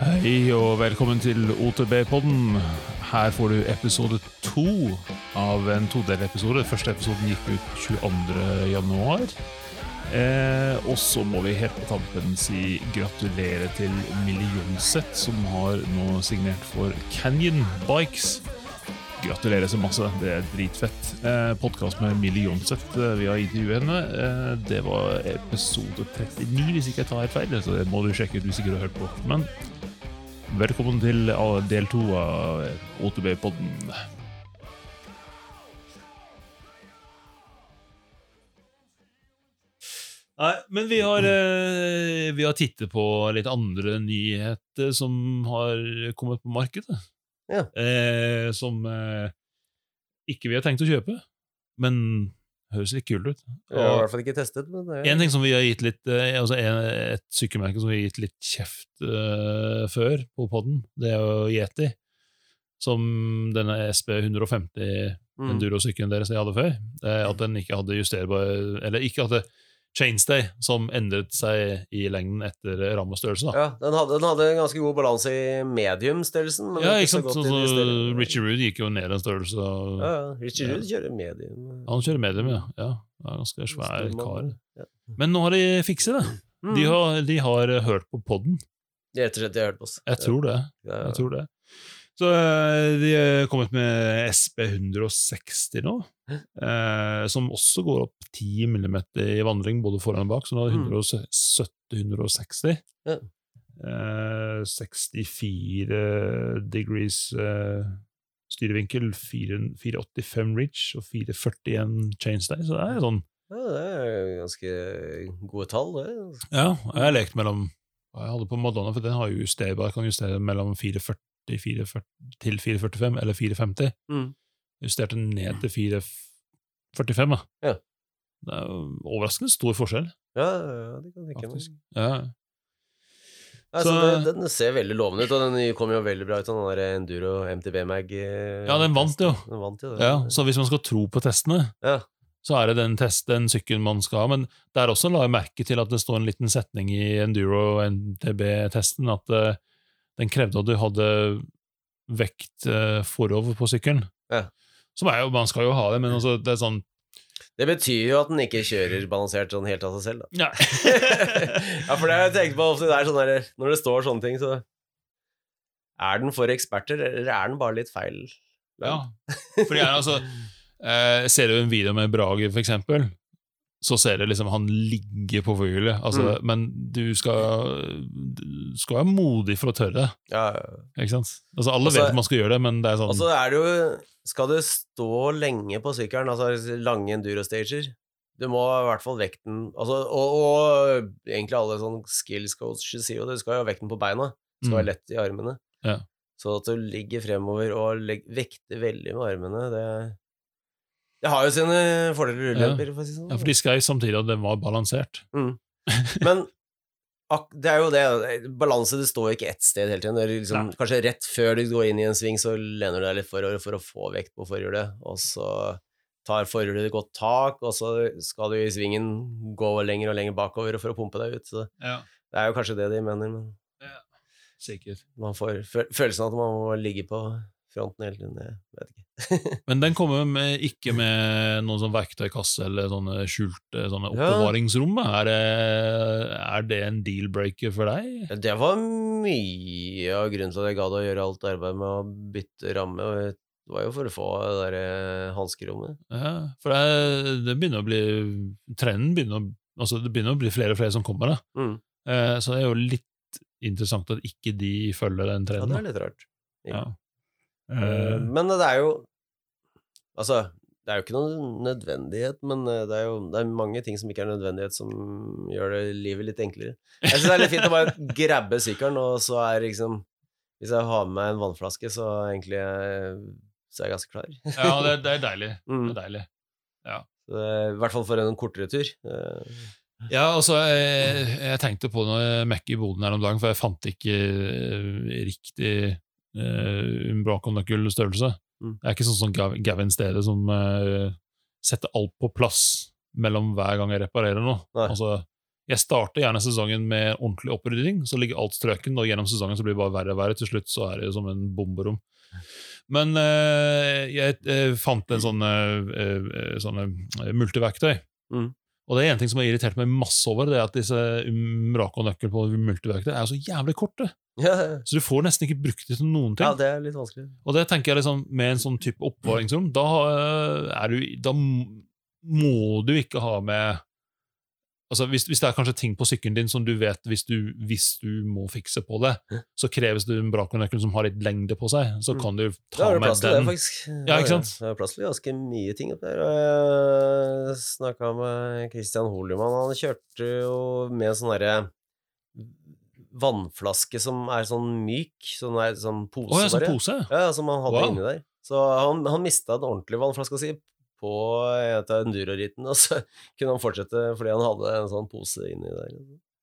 Hei og velkommen til OTB-podden. Her får du episode to av en todelepisode. Første episoden gikk ut 22. januar. Eh, og så må vi helt på tampen si gratulerer til Millionset, som har nå signert for Canyon Bikes. Gratulerer så masse, det er dritfett. Eh, Podkast med Millionset eh, vi har intervjuet henne. Eh, det var episode 39, hvis ikke jeg tar helt feil. Så det må du sjekke ut hvis ikke du har hørt på. Men velkommen til eh, del to av OTB-podden. Nei, men vi har, eh, vi har tittet på litt andre nyheter som har kommet på markedet. Ja. Eh, som eh, ikke vi har tenkt å kjøpe, men høres litt kult ut. Jeg har i hvert fall ikke testet, men det er en ting som vi har gitt litt eh, altså en, Et sykkelmerke som vi har gitt litt kjeft uh, før på podden, det er jo Yeti. Som denne SB 150 Mm. endurosykkelen deres jeg hadde før. eh, At den ikke hadde justerbar Eller ikke hadde chainstay, som endret seg i lengden etter rammestørrelse. da. Ja, den hadde, den hadde en ganske god balanse i medium-størrelsen. Ja, ikke sant? så Så, så. Richie Rude gikk jo ned en størrelse. og- Ja, ja. Richie Ja. Rude kjører medium. Han kjører medium, ja. ja. ja ganske svær kar. Men nå har de fikset det. Mm. De har, de har hørt på podden. Rett og slett de har hørt på oss. Jeg tror det. Jeg tror det. Så eh, de er kommet med SB 160 nå, eh, som også går opp 10 mm i vandring både foran og bak, så nå er det Mm. 170-160. Ja. Eh, 64 degrees eh, styrevinkel, 4, 485 reach og 441 chainstay, så det er sånn Ja, det er ganske gode tall, det. Ja, jeg har lekt mellom jeg hadde på Madonna, for den har jo justerbar, kan justere mellom 440, 440 til 445 eller 450. Mm. Justerte ned til 445, da. Ja. Det er overraskende stor forskjell, Ja, ja, det kan tenke meg. Ja. Altså, Så- den ser veldig lovende ut, og den kom jo veldig bra ut, den der Enduro MTB-mag. Ja, den vant jo. Den vant jo, ja, så hvis man skal tro på testene, Ja. så er det den, test, den sykkelen man skal ha. Men der også la jeg merke til at det står en liten setning i Enduro MTB-testen at eh, den krevde at du hadde vekt uh, forover på sykkelen. Ja. Som er jo, Man skal jo ha det, men altså, det er sånn Det betyr jo at den ikke kjører balansert sånn helt av seg selv, da. ja. ja, for det har jeg tenkt på ofte, det sånn der, når det står sånne ting, så Er den for eksperter, eller er den bare litt feil? ja. Fordi jeg, altså, eh, Ser jo en video med Brage, for eksempel, så ser du liksom han ligger på forhjulet. Altså, Mm. Men du skal, du skal være modig for å tørre. Ja, Ikke sant? Altså, alle Altså- vet at man skal gjøre det, men det er sånn Og så er det jo Skal du stå lenge på sykkelen, altså lange enduro-stager Du må i hvert fall vekten altså, og, og egentlig alle sånn skills coaches sier jo det, du skal jo ha vekten på beina. Det skal Mm. være lett i armene. Ja. Så at du ligger fremover og legger, vekter veldig med armene, det Det har jo sine fordeler og ulemper, for si sånn. Ja, for de skrev samtidig at den var balansert. Men ak det er jo det Balanse, det står ikke ett sted hele tiden. Det er liksom, kanskje rett før du går inn i en sving, så lener du deg litt forover for å få vekt på forhjulet, og så tar forhjulet et godt tak, og så skal du i svingen gå lenger og lenger bakover for å pumpe deg ut. Så Ja, det er jo kanskje det de mener, men sikkert. man får følelsen av at man må ligge på fronten hele tiden. Jeg vet ikke. Men den kommer med, ikke med noen sånn verktøykasse eller sånne skjulte sånne Ja. oppbevaringsrom. Er er det en deal-breaker for deg? Det var mye av grunnen til at jeg gadd å gjøre alt arbeidet med å bytte ramme. og Det var jo for å få det der hanskerommet. Ja, for det, det begynner å bli Trenden begynner å Altså, det begynner å bli flere og flere som kommer, da. Mm. Eh, så det er jo litt interessant at ikke de følger den trenden. Ja, det er litt rart. Ja. Eh, Eh, Men det er jo Altså, det er jo ikke noen nødvendighet, men eh, det er jo det er mange ting som ikke er nødvendighet, som gjør det livet litt enklere. Jeg syns det er litt fint å bare grabbe sykkelen, og så er liksom Hvis jeg har med meg en vannflaske, så egentlig så er jeg ganske klar. ja, det, det er deilig. Mm. Det er deilig. Så det er, I hvert fall for en kortere tur. Ja, altså, jeg, jeg tenkte på når jeg mekket i boden her om dagen, for jeg fant ikke riktig uh, Umbraconacul-størrelse. Mm. Det er ikke sånn som Gav- Gavin Stede, som uh, setter alt på plass mellom hver gang jeg reparerer noe. Altså, Jeg starter gjerne sesongen med ordentlig opprydding, så ligger alt strøken, og gjennom sesongen så blir det bare verre og verre. Til slutt så er det som en bomberom. Men uh, jeg uh, fant en sånn uh, eh, sånne eh, multiverktøy. Mm. Og det er en ting som har irritert meg masse over, det er at disse Umbraco-nøkkel på multiverktøy er så jævlig korte. Ja, Så du får nesten ikke brukt det til noen ting. ja, det er litt vanskelig. Og det tenker jeg liksom, med en sånn type oppvaringsrom, da, eh, du, da må du ikke ha med Altså hvis, hvis det er kanskje ting på sykkelen din som du vet hvis du, hvis du må fikse på det, så kreves det en brakonøkkel som har litt lengde på seg. Så Mm. kan du ta med til det. Ja, ikke sant? Det er plass til ganske mye ting oppi der. Og jeg snakka med Christian Holumann. Han kjørte jo med en sånn derre vannflaske som er sånn myk. Sånn, er, sånn pose, oh, ja, sånn pose? Ja, som han hadde Wow. inni der. Så han, han mista den ordentlige vannflaska si på et av enduroritten, og så kunne han fortsette fordi han hadde en sånn pose inni der.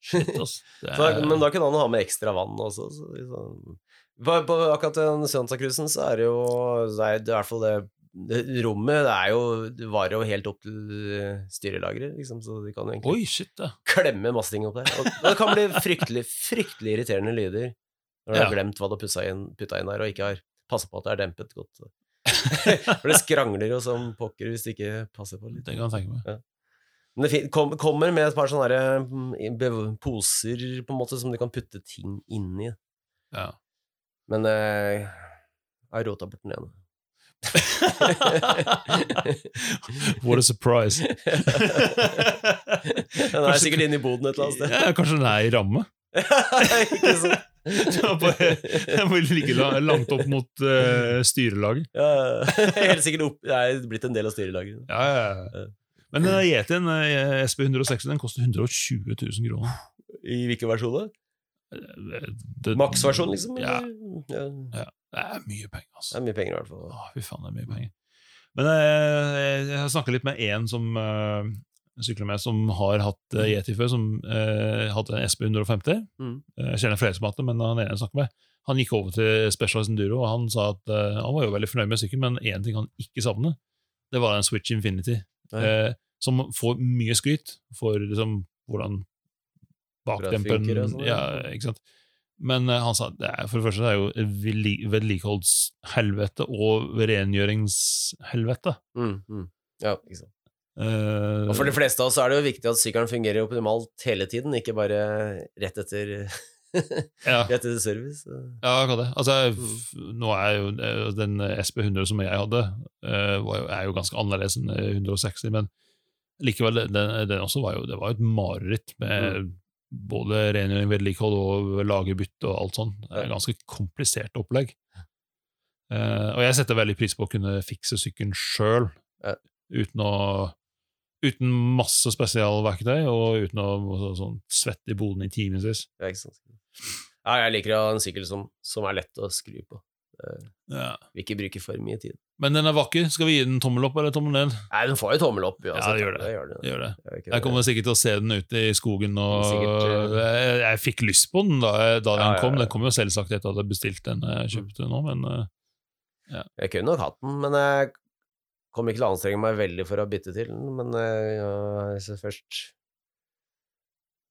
Shit, ass. Det Så, er, men da kunne han ha med ekstra vann også. Så liksom. på, på akkurat den Santa-cruisen så er det jo så er det i hvert fall det, det rommet det er jo, det varer jo helt opp til eh, styrelageret, liksom, så de kan jo egentlig Oi, shit, ja. klemme masse ting opp der. Og det kan bli fryktelig, fryktelig irriterende lyder når du Ja. har glemt hva du har putta inn, putta inn der, og ikke har passa på at det er dempet godt. For det skrangler jo som pokker hvis du ikke passer på litt. Det kan jeg tenke meg. Men det kom, kommer med et par sånne mm, poser på en måte som du kan putte ting inni. Ja. Men eh, jeg har rota bort den ene. What a surprise. Den er sikkert inne i boden et eller annet sted. Ja, kanskje den er i ramme? ikke sant? Må Den vil ligge langt opp mot uh, styrelaget. Ja, helt sikkert opp, jeg er blitt en del av styrelaget. Ja, ja, ja. Men den Yetien eh, SB 160 den koster 120 000 kroner. I hvilken versjon da? Maksversjon, liksom? Ja, ja. det er mye penger, altså. Det er mye penger, i hvert fall. Å, fy faen, det er mye penger. Men jeg, jeg har snakka litt med en som sykler med, som har hatt uh, Yeti før, som uh, hadde en SB 150. Mm. Eh, Jeg kjenner flere som har hatt det, men han ene jeg snakker med, han gikk over til Specialized Enduro, og han sa at eh, han var jo veldig fornøyd med sykkelen, men én ting han ikke savner, det var en Switch Infinity, eh, som får mye skryt for liksom, hvordan bakdemperen sånn, ja, ikke sant? Men eh, han sa det er, for det første det er jo et vedli- vedlikeholdshelvete og rengjøringshelvete. Mm, mm. Ja, ikke sant. Eh, Og for de fleste av oss er det jo viktig at sykkelen fungerer optimalt hele tiden, ikke bare rett etter, ja. rett etter service. Ja, akkurat det. Altså, Mm. nå er jo eh, den SP100 som jeg hadde, eh, er jo ganske annerledes enn eh, 160, men likevel, den, den også var jo, det var jo et mareritt med Mm. både rengjøring, vedlikehold og lagerbytte og alt sånt. Det er et ganske komplisert opplegg. Uh, og jeg setter veldig pris på å kunne fikse sykkelen sjøl, Ja. uten å Uten masse spesialverktøy, og uten å så, sånn, svette i boden i timevis. Ja, jeg liker å ha en sykkel som, som er lett å skru på. Ja. Vil ikke bruke for mye tid. Men den er vakker. Skal vi gi den tommel opp eller tommel ned? Nei, den får jo tommel opp. Ja, det gjør det. det, gjør det. Det gjør det. Jeg kommer sikkert til å se den ute i skogen. Og Sikkert, jeg, jeg fikk lyst på den da, da den Ja, ja, kom. Den kom jo selvsagt etter at jeg bestilte den jeg kjøpte nå, men eh, Jeg kunne nok hatt den, men jeg kommer ikke til å anstrenge meg veldig for å bytte til den. Men eh, ja, jeg først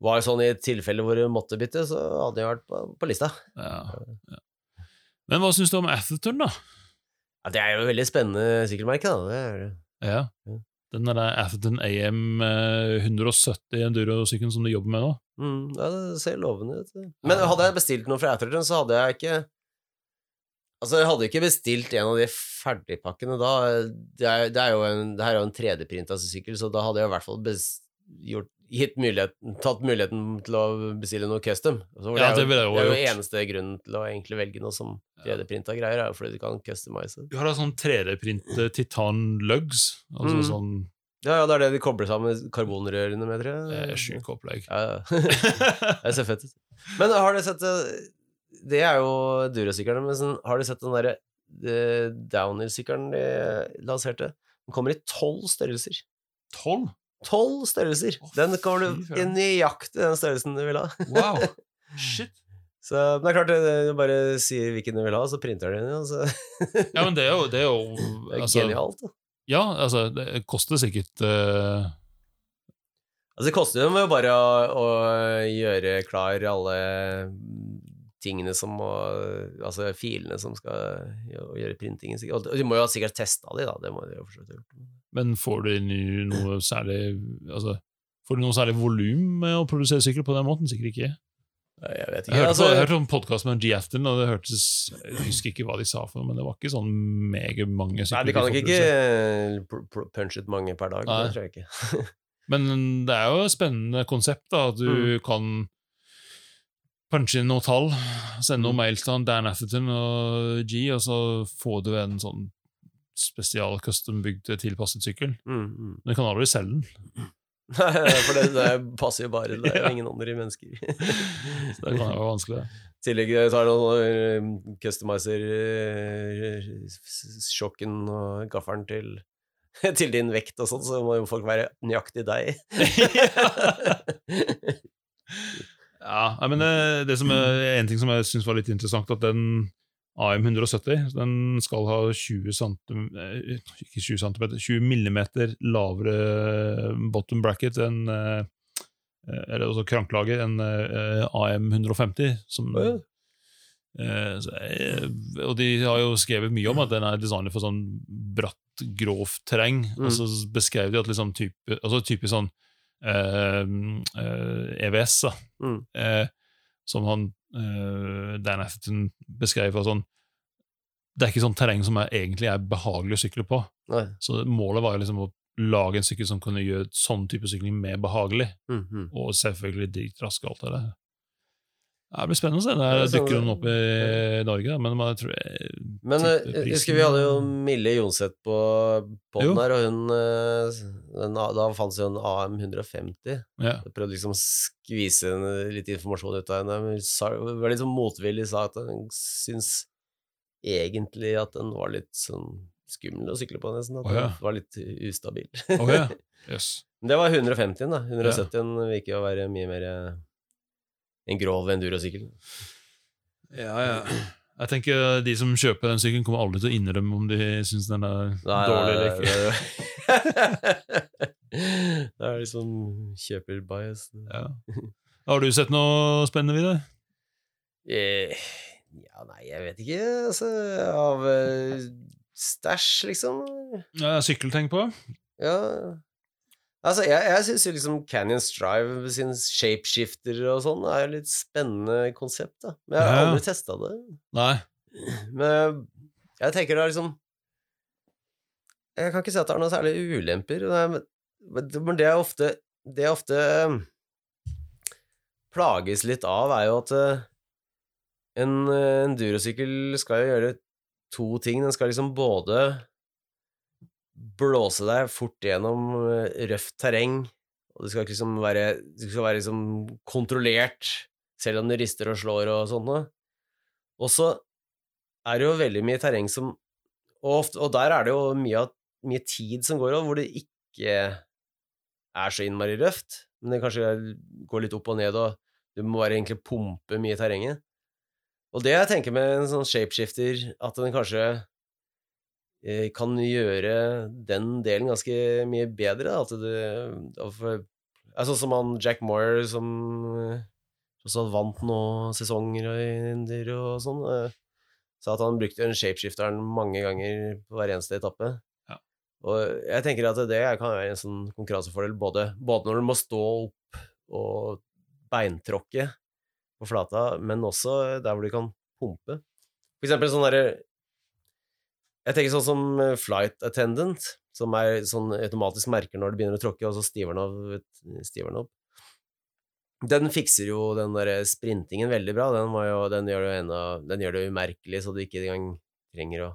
var sånn i et tilfelle hvor jeg måtte bytte, så hadde jeg vært på, på lista. ja, ja. Men hva syns du om Atherton, da? Ja, det er jo et veldig spennende sykkelmerke, da. Det er det. Ja. Den der Atherton AM eh, 170 enduro-sykkelen som du jobber med nå? Mm, ja, det ser lovende ut. det. Men hadde jeg bestilt noe fra Atherton, så hadde jeg ikke Altså, jeg hadde ikke bestilt en av de ferdigpakkene da. Det er, det er jo en, det her er jo en 3D-printa sykkel, så da hadde jeg i hvert fall bes, gjort, gitt muligheten, tatt muligheten til å bestille noe custom. Altså, Ja, det, det ville er jo, det er jo gjort. eneste grunnen til å egentlig velge noe som 3D-printa greier, er jo fordi du kan customize. Du har da sånn 3D-printe titan lugs. Altså Mm. sånn Ja, ja, det er det de kobler sammen karbonrørene med, tror jeg. Det er sjukt opplegg. Ja, ja. Det ser fett ut. Men har dere sett eh, Det er jo durosykkelen, men sånn, har du sett den derre eh, downhill-sykkelen de lanserte? Den kommer i tolv størrelser. Tolv? Tolv størrelser! Oh, Den kommer du i nøyaktig den størrelsen du vil ha. Wow! Shit. Så men det er klart, du bare sier hvilken du vil ha, så printer du den, og så Ja, men det er jo, det er jo altså, genialt. Da. Ja, altså, det koster sikkert uh... Altså, det koster jo bare å, å gjøre klar alle tingene som må Altså filene som skal gjøre, printingen. Og de må jo ha sikkert testa de, da. Det må de jo for gjort. Men får du noe særlig Altså, får du noe særlig volum med å produsere sykkel på den måten? Sikkert ikke. Jeg vet Jeg ikke. hørte, Altså, jeg hørte om podkast med G. Afton, og det hørtes Jeg husker ikke hva de sa for noe, men det var ikke sånn megamange nei, sykler. de kan nok ikke pr- punche ut mange per dag. Nei. Det tror jeg ikke. Men det er jo et spennende konsept, da. At du Mm. kan punche inn noen tall, sende noen Mm. mails til Dan Atherton og G, og så får du en sånn spesial custom-bygd tilpasset sykkel. Mm, mm. Men du kan aldri selge den. For det, det passer jo bare Det er ingen andre mennesker. Så det kan være vanskelig. I tillegg eh, tar noen eh, customizer eh, og gaffelen til, til din vekt og sånn, så må jo folk være nøyaktig deg. Ja, men det, det som er en ting som jeg syns var litt interessant, at den AM170 den skal ha 20 cm, ikke 20 cm, 20 millimeter lavere bottom bracket enn eh, eller altså kranklager enn eh, AM150. Som, Å, ja. eh, eh, og de har jo skrevet mye om at den er designet for sånn bratt, grovt terreng. Mm. Og så beskrev de at liksom type, altså typisk sånn eh, eh, EVS, da, Mm. eh, som han uh, Dan Atherton beskrev. for Sånn, det er ikke sånn terreng som er, egentlig er behagelig å sykle på. Nei. Så målet var jo liksom å lage en sykkel som kunne gjøre sånn type sykling mer behagelig. Mm, -hmm. Og selvfølgelig dritrask og alt det der. Det blir spennende å se. Der dukker hun opp i Norge, men jeg tror jeg Men eh, jeg husker vi hadde jo Mille Jonseth på poden her, og hun eh, den, Da fantes jo en AM150. ja. Jeg prøvde liksom å skvise litt informasjon ut av henne. Hun var litt sånn motvillig, sa at hun syns egentlig at den var litt sånn skummel å sykle på, nesten. At oh, ja. den var litt ustabil. Oh, ja. Yes. Det var 150-en, da. 170-en virker å være mye mer eh, en grov endurosykkel. Ja, ja. Jeg tenker De som kjøper den sykkelen, kommer aldri til å innrømme om de syns den er dårlig eller ikke. det er liksom kjøper-bias. Ja. Har du sett noe spennende, Vidar? Eh, ja, nei, jeg vet ikke. Altså, av eh, stæsj, liksom. Ja, Sykkeltenk på? Ja. Altså, jeg, jeg syns liksom Canyon Strive sin shapeshifter og sånn er et litt spennende konsept, da. Men jeg har Ja. aldri testa det. Nei. Men jeg tenker det er liksom Jeg kan ikke si at det er noen særlig ulemper. det er- Men det jeg ofte Det jeg ofte um, plages litt av, er jo at eh, en eh, endurosykkel skal jo gjøre to ting. Den skal liksom både blåse deg fort gjennom eh, røft terreng, og det skal liksom være, det skal være liksom kontrollert, selv om du rister og slår og sånt noe. Og så er det jo veldig mye terreng som Og, ofte, og der er det jo mye, mye tid som går av, hvor det ikke er så innmari røft, men det kanskje går litt opp og ned, og du må bare egentlig pumpe mye i terrenget. Og det jeg tenker med en sånn shapeshifter, at den kanskje kan gjøre den delen ganske mye bedre. At det, sånn som han Jack Moore, som eh, også vant noen sesonger og Indyr og sånn, eh, sa at han brukte en shapeshifteren mange ganger på hver eneste etappe. Ja. Og jeg tenker at det kan være en sånn konkurransefordel, både, både når du må stå opp og beintråkke på flata, men også der hvor du kan pumpe. For eksempel sånn derre Jeg tenker sånn som eh, flight attendant, som er sånn automatisk merker når det begynner å tråkke, og så stiver den, den opp. Den fikser jo den der sprintingen veldig bra. Den, var jo, den, gjør det enda, den gjør det umerkelig, så du ikke engang trenger å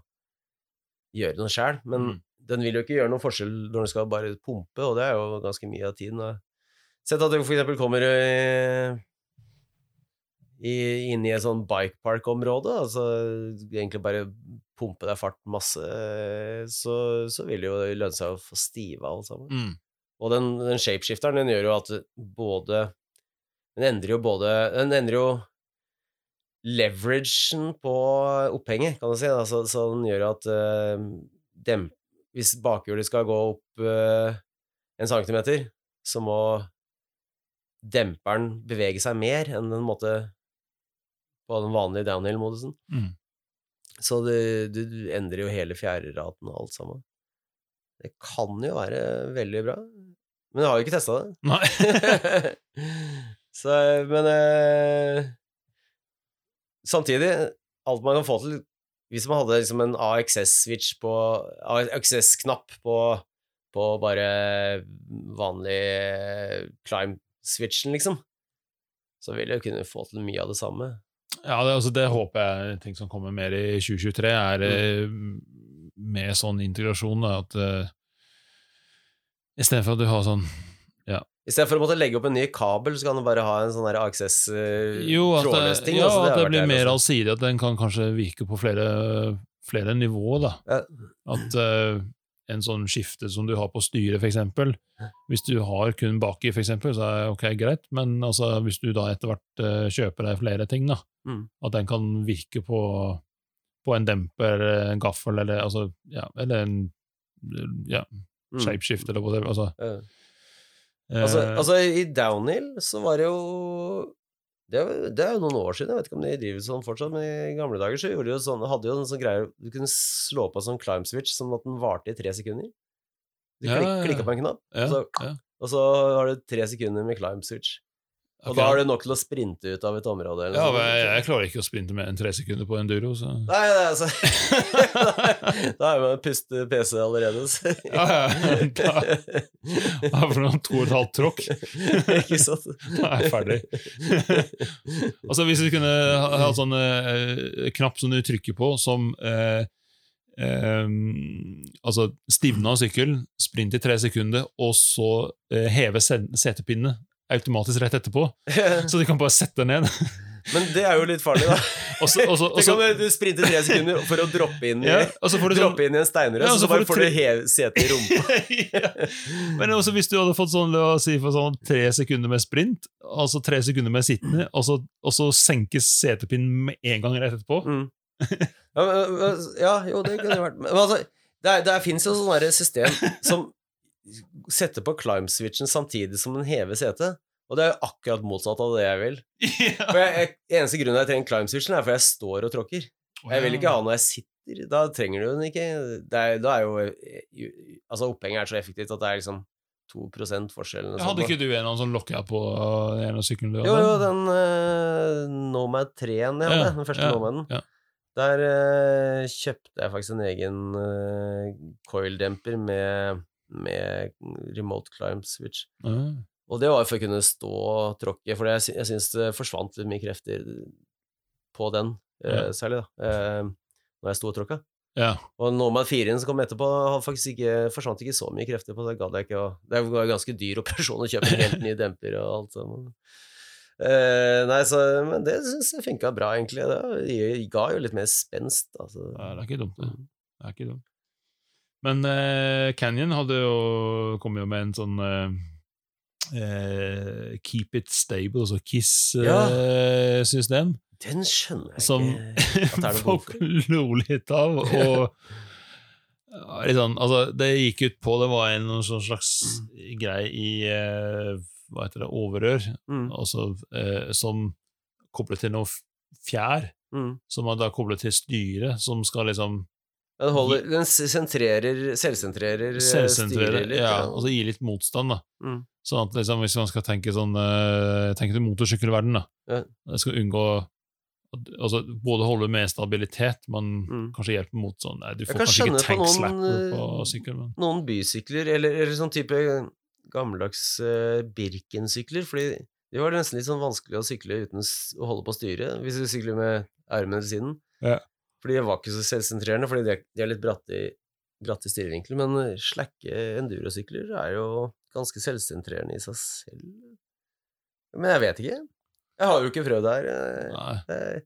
gjøre noe sjæl. Men Mm. den vil jo ikke gjøre noen forskjell når du skal bare pumpe, og det er jo ganske mye av tiden. Da. Sett at du for eksempel kommer i, i, inn i et sånn bikepark-område, altså egentlig bare pumpe deg fart masse, så, så vil det jo lønne seg å få stive alt sammen. Mm. Og den, den shapeshifteren, den gjør jo at både Den endrer jo både Den endrer jo leveragen på opphenget, kan du si. Altså, så den gjør at uh, dem, Hvis bakhjulet skal gå opp uh, en centimeter, så må demperen bevege seg mer enn den måtte på den vanlige downhill-modusen. Mm. Så du, du endrer jo hele fjerderaten og alt sammen. Det kan jo være veldig bra. Men jeg har jo ikke testa det. Nei. Så, men eh, Samtidig, alt man kan få til Hvis man hadde liksom en AXS-switch på AXS-knapp på, på bare vanlig climb-switchen, liksom, så ville jeg kunne få til mye av det samme. Ja, det, altså, det håper jeg ting som kommer mer i 2023, er mm. med sånn integrasjon. Da, at uh, Istedenfor at du har sånn I stedet for å måtte legge opp en ny kabel, så kan du bare ha en sånn der AXS uh, Jo, at det, ja, altså, at det blir mer allsidig. At den kan kanskje virke på flere, flere nivåer. da. Ja. At eh, en sånn skifte som du har på styret, eksempel Hvis du har kun baki, eksempel, så er det ok, greit, men altså, hvis du da etter hvert eh, kjøper deg flere ting, da, Mm. at den kan virke på, på en demper, en gaffel, eller, altså, ja, eller en ja, Mm. shapeshift, eller whatever. Altså, eh, Altså, altså, i downhill så var det jo det det er jo noen år siden, jeg vet ikke om de driver sånn fortsatt, men i gamle dager så gjorde de jo sånn, hadde jo en sånn greie Du kunne slå på sånn climb switch sånn at den varte i tre sekunder. Du Ja, klik, klikker på en knapp, ja, så- ja. og så har du tre sekunder med climb switch. Og okay. da har du nok til å sprinte ut av et område. Eller Ja, men jeg, jeg klarer ikke å sprinte mer enn tre sekunder på enduro, så Nei, det er altså Da er man puste PC allerede, så Ja, ja. Da, da får du to og et halvt tråkk. Ikke sant? Da er jeg ferdig. Altså Hvis du kunne ha, ha sånn eh, knapp som du trykker på, som eh, Um, Altså stivne av sykkel, sprint i tre sekunder, og så uh, heve se- setepinnene automatisk rett etterpå. Så du kan bare sette ned. Men det er jo litt farlig, da. også, også, også, og Tenk om du sprinter tre sekunder for å droppe inn i, ja, og så får du sånn inn i en steinrød, Ja, og så, bare får du du setet i rumpa. ja. Men også hvis du hadde fått sånn, la oss si, for sånn tre sekunder med sprint, altså tre sekunder med sittende, og så, og så senkes setepinnen med en gang rett etterpå Mm. Ja, men, ja, jo, det kunne det vært. Men altså, det, er- det fins jo sånn derre system som setter på climb-switchen samtidig som den hever setet. Og det er jo akkurat motsatt av det jeg vil. For jeg, jeg, Eneste grunnen jeg trenger climb-switchen, er for jeg står og tråkker. Og Jeg vil ikke ha når jeg sitter. Da trenger du den ikke. Det er, da er jo Altså, opphenget er så effektivt at det er liksom 2 forskjell. Ja, Hadde sånt, ikke du en annen sånn lokka på den ene sykkelen Jo, jo, den uh, Nomad 3-en jeg hadde, Ja, den første ja, Nomaden. ja. Der uh, kjøpte jeg faktisk en egen uh, coil-demper med, med remote climb switch. Mm. Og det var for å kunne stå og tråkke, for jeg, jeg syns det forsvant litt mye krefter på den, eh, særlig, da, eh, når jeg sto og tråkka. Ja. Og Nomad 4-en som kom etterpå, faktisk ikke, forsvant ikke så mye krefter på det. gadd jeg ikke å Det var en ganske dyr operasjon å kjøpe helt nye demper og alt sånt. Eh, nei, så, men det syns jeg funka bra, egentlig. Det ga jo litt mer spenst. Altså. Ja, det er ikke dumt, det. Det er ikke dumt. Men uh, Canyon hadde jo kommet jo med en sånn uh, Keep it stable, altså KISS-system, Den skjønner jeg som ikke behov folk lo litt av. Og ja, sånn, altså, det gikk ut på Det var en sånn slags greie i uh, Hva heter det, overrør, Mm, altså, som koblet til noe fjær, mm. som er da koblet til styret, som skal liksom Den, holder, den sentrerer, selvsentrerer Selvsentrerer, styret litt. ja, og så gir litt motstand, da. Mm. Sånn at liksom, hvis man skal tenke sånn tenk Tenke til motorsykkelverden, da. Ja. Jeg skal unngå altså, både holde med stabilitet, men Mm. kanskje hjelpe mot sånn nei, Du får kan kanskje ikke skjønne på på eh, sykkel, men noen bysykler, eller, eller sånn type gammeldags uh, Birken-sykler, fordi de var nesten litt sånn vanskelig å sykle uten å holde på styret, hvis du sykler med armene til siden. Ja. Fordi det var ikke så selvsentrerende, fordi de er, de er litt bratte i, bratt i styrevinkler, men eh, slakke endurosykler er jo ganske selvsentrerende i seg selv. Men jeg vet ikke. Jeg har jo ikke prøvd det her. eh, nei. eh,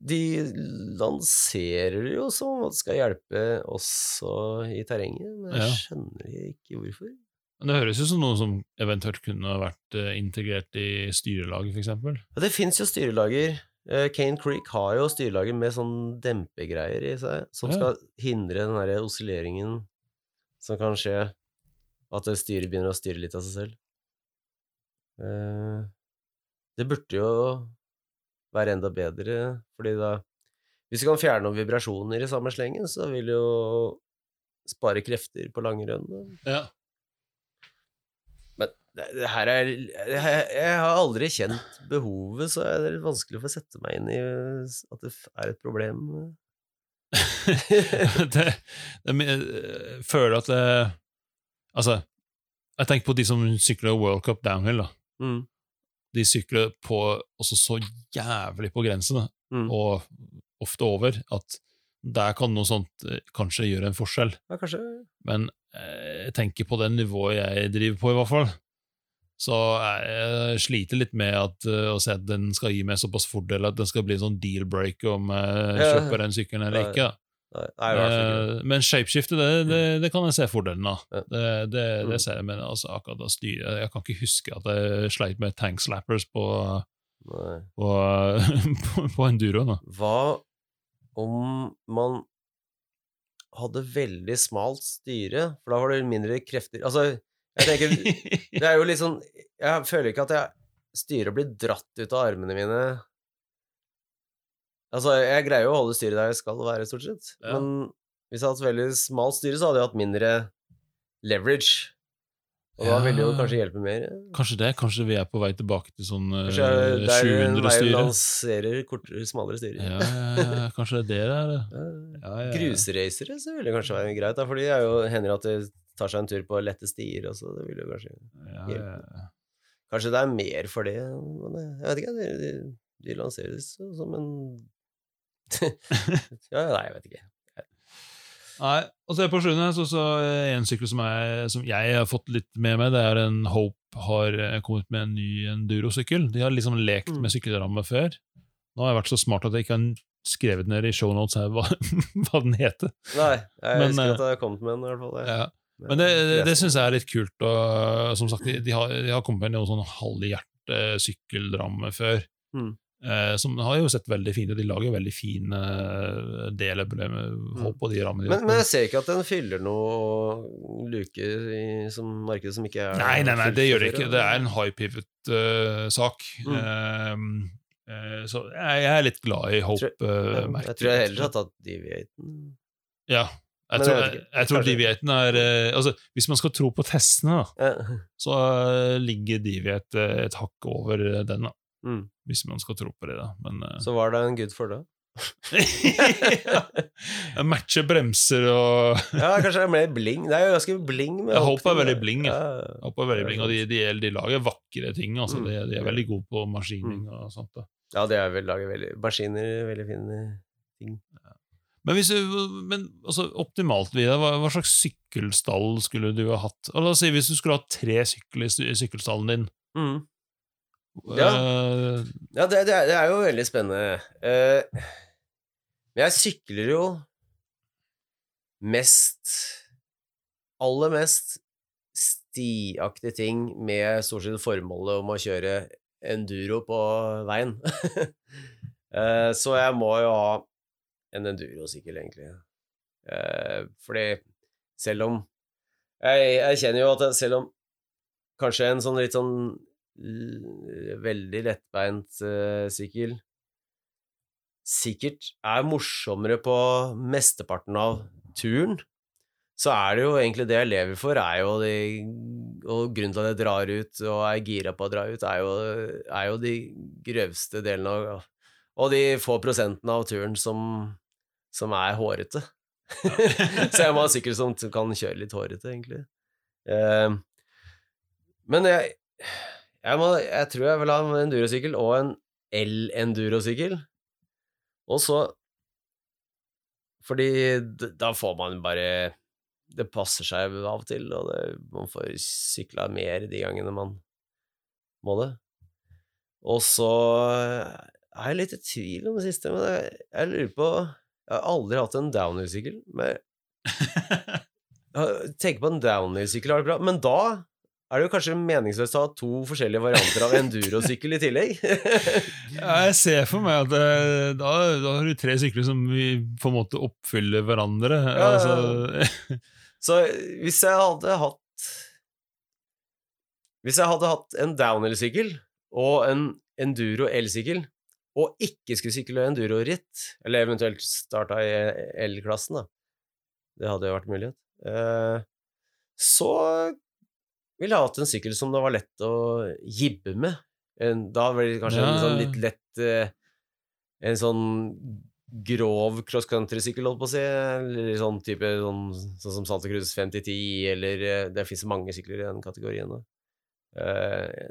De lanserer det jo som at det skal hjelpe også i terrenget, men jeg Ja. skjønner ikke hvorfor. Men det høres jo som noe som eventuelt kunne vært integrert i styrelaget, eksempel. Ja, det fins jo styrelager. Eh, Cane Creek har jo styrlaget med sånn dempegreier i seg, som skal hindre den derre oscilleringen som kan skje. At styret begynner å styre litt av seg selv. Eh, det burde jo være enda bedre, fordi da Hvis du kan fjerne noen vibrasjoner i samme slengen, så vil jo spare krefter på langrenn. Ja. Men det, det her er jeg, jeg har aldri kjent behovet, så er det er vanskelig å få sette meg inn i at det er et problem. det, det, jeg føler at det Altså, jeg tenker på de som sykler World Cup downhill. da. Mm. De sykler på, også så jævlig på grensen, Mm. og ofte over, at der kan noe sånt eh, kanskje gjøre en forskjell. Ja, kanskje Men eh, jeg tenker på det nivået jeg driver på, i hvert fall. Så jeg sliter litt med at, eh, å se at den skal gi meg såpass fordel at den skal bli en sånn deal-break om jeg kjøper den sykkelen eller ikke. Nei, nei. Eh, Men shapeshiftet det, det, det kan jeg se fordelen av. Det, det, Mm. det ser jeg, men altså, akkurat å styre Jeg kan ikke huske at jeg sleit med tank slappers på, på, på, på enduro. Da. Hva om man hadde veldig smalt styre, for da var det mindre krefter Altså, jeg tenker Det er jo litt sånn Jeg føler ikke at jeg styret blir dratt ut av armene mine Altså, jeg greier jo å holde styret der jeg skal være, stort sett. Ja. Men hvis jeg hadde hatt veldig smalt styre, så hadde jeg hatt mindre leverage. Og da vil det jo kanskje hjelpe mer. Kanskje det? Kanskje vi er på vei tilbake til sånn eh, Kanskje det er 700 veien styre? lanserer kortere, smalere styre. Ja, ja, ja, kanskje det er det det er. Ja. Grusracere så vil det kanskje være greit, da, for det er jo, hender at det tar seg en tur på lette stier også. Det vil jo kanskje ja. Kanskje det er mer for det, men jeg vet ikke. De, de, de lanseres som en Ja, nei, jeg vet ikke. Nei, og så er på sjuende så, så er en sykkel som, er, som jeg har fått litt med meg, det er en Hope har eh, kommet med en ny endurosykkel. De har liksom lekt Mm. med sykkelramme før. Nå har jeg vært så smart at jeg ikke har skrevet ned i shownotes her hva, hva den heter. Nei, jeg Men, husker eh, at jeg har kommet med den, i hvert fall. jeg. Ja. Men det, det, det syns jeg er litt kult. Og, som sagt, de, de, har, de har kommet med noen sånn halvhjerte sykkeldramme før. Mm. Eh, som har jo sett veldig fint ut. De lager veldig fine deler delebrev på de rammene. Mm. Men, men jeg ser ikke at den fyller noe luker i som markedet som ikke er Nei, nei, nei, det gjør det ikke. Det er en high pivot-sak. Mm. så jeg, jeg er litt glad i Hope-merket. Uh, jeg tror jeg heller har tatt Deviaten. Ja. Jeg tror, jeg jeg, tror Deviaten er eh, altså, Hvis man skal tro på testene, da, så eh, ligger Deviate eh, et hakk over eh, den. da Mm. Hvis man skal tro på det, da. Men uh, Så var det en good for det. ja. Jeg matcher bremser og Ja, kanskje det er mer bling. Det er jo ganske bling. Med håper Hope er veldig bling, ja. Jeg håper er veldig bling, og de, de, de lager vakre ting. Altså. Mm. De, de er veldig gode på maskining og sånt. da ja, de vel lager veldig Maskiner, veldig fine ting. Men, hvis men altså, optimalt, Vidar, hva, hva slags sykkelstall skulle du ha hatt? Si hvis du skulle hatt tre sykler i sykkelstallen din. Mm. Ja. Eh, Ja, det, det, er, det er jo veldig spennende. Uh, men jeg sykler jo mest Aller mest stiaktige ting med stort sett formålet om å kjøre enduro på veien. uh, så jeg må jo ha en endurosykkel, egentlig. Uh, fordi selv om jeg, jeg kjenner jo at selv om kanskje en sånn litt sånn veldig lettbeint eh, sykkel sikkert er morsommere på mesteparten av turen, så er det jo egentlig det jeg lever for, er jo de Og grunnen til at jeg drar ut og er gira på å dra ut, er jo, er jo de grøvste delene av Og de få prosentene av turen som, som er hårete. så jeg må ha sykkel som kan kjøre litt hårete, egentlig. Eh, men jeg, jeg, må, jeg tror jeg vil ha en endurosykkel og en el-endurosykkel. Og så Fordi da får man bare Det passer seg av og til, og det, man får sykla mer de gangene man må det. Og så er jeg litt i tvil om det siste, men jeg, jeg lurer på Jeg har aldri hatt en downhill-sykkel. tenker på en downhill-sykkel har det bra, men da er det jo kanskje meningsløst å ha to forskjellige varianter av endurosykkel i tillegg. ja, jeg ser for meg at eh, da, da har du tre sykler som vi på en måte oppfyller hverandre. ja, Altså, Så hvis jeg hadde hatt Hvis jeg hadde hatt en downhill-sykkel og en enduro elsykkel, og ikke skulle sykle enduro-ritt, eller eventuelt starta i L-klassen, da Det hadde jo vært mulighet. Eh, så ville hatt en sykkel som det var lett å jibbe med. Da blir det kanskje Ja. en sånn litt lett eh, En sånn grov cross country-sykkel, holdt på å si. Eller sånn type sånn, sånn som Santa Cruz 5010, eller eh, Det fins mange sykler i den kategorien. Eh,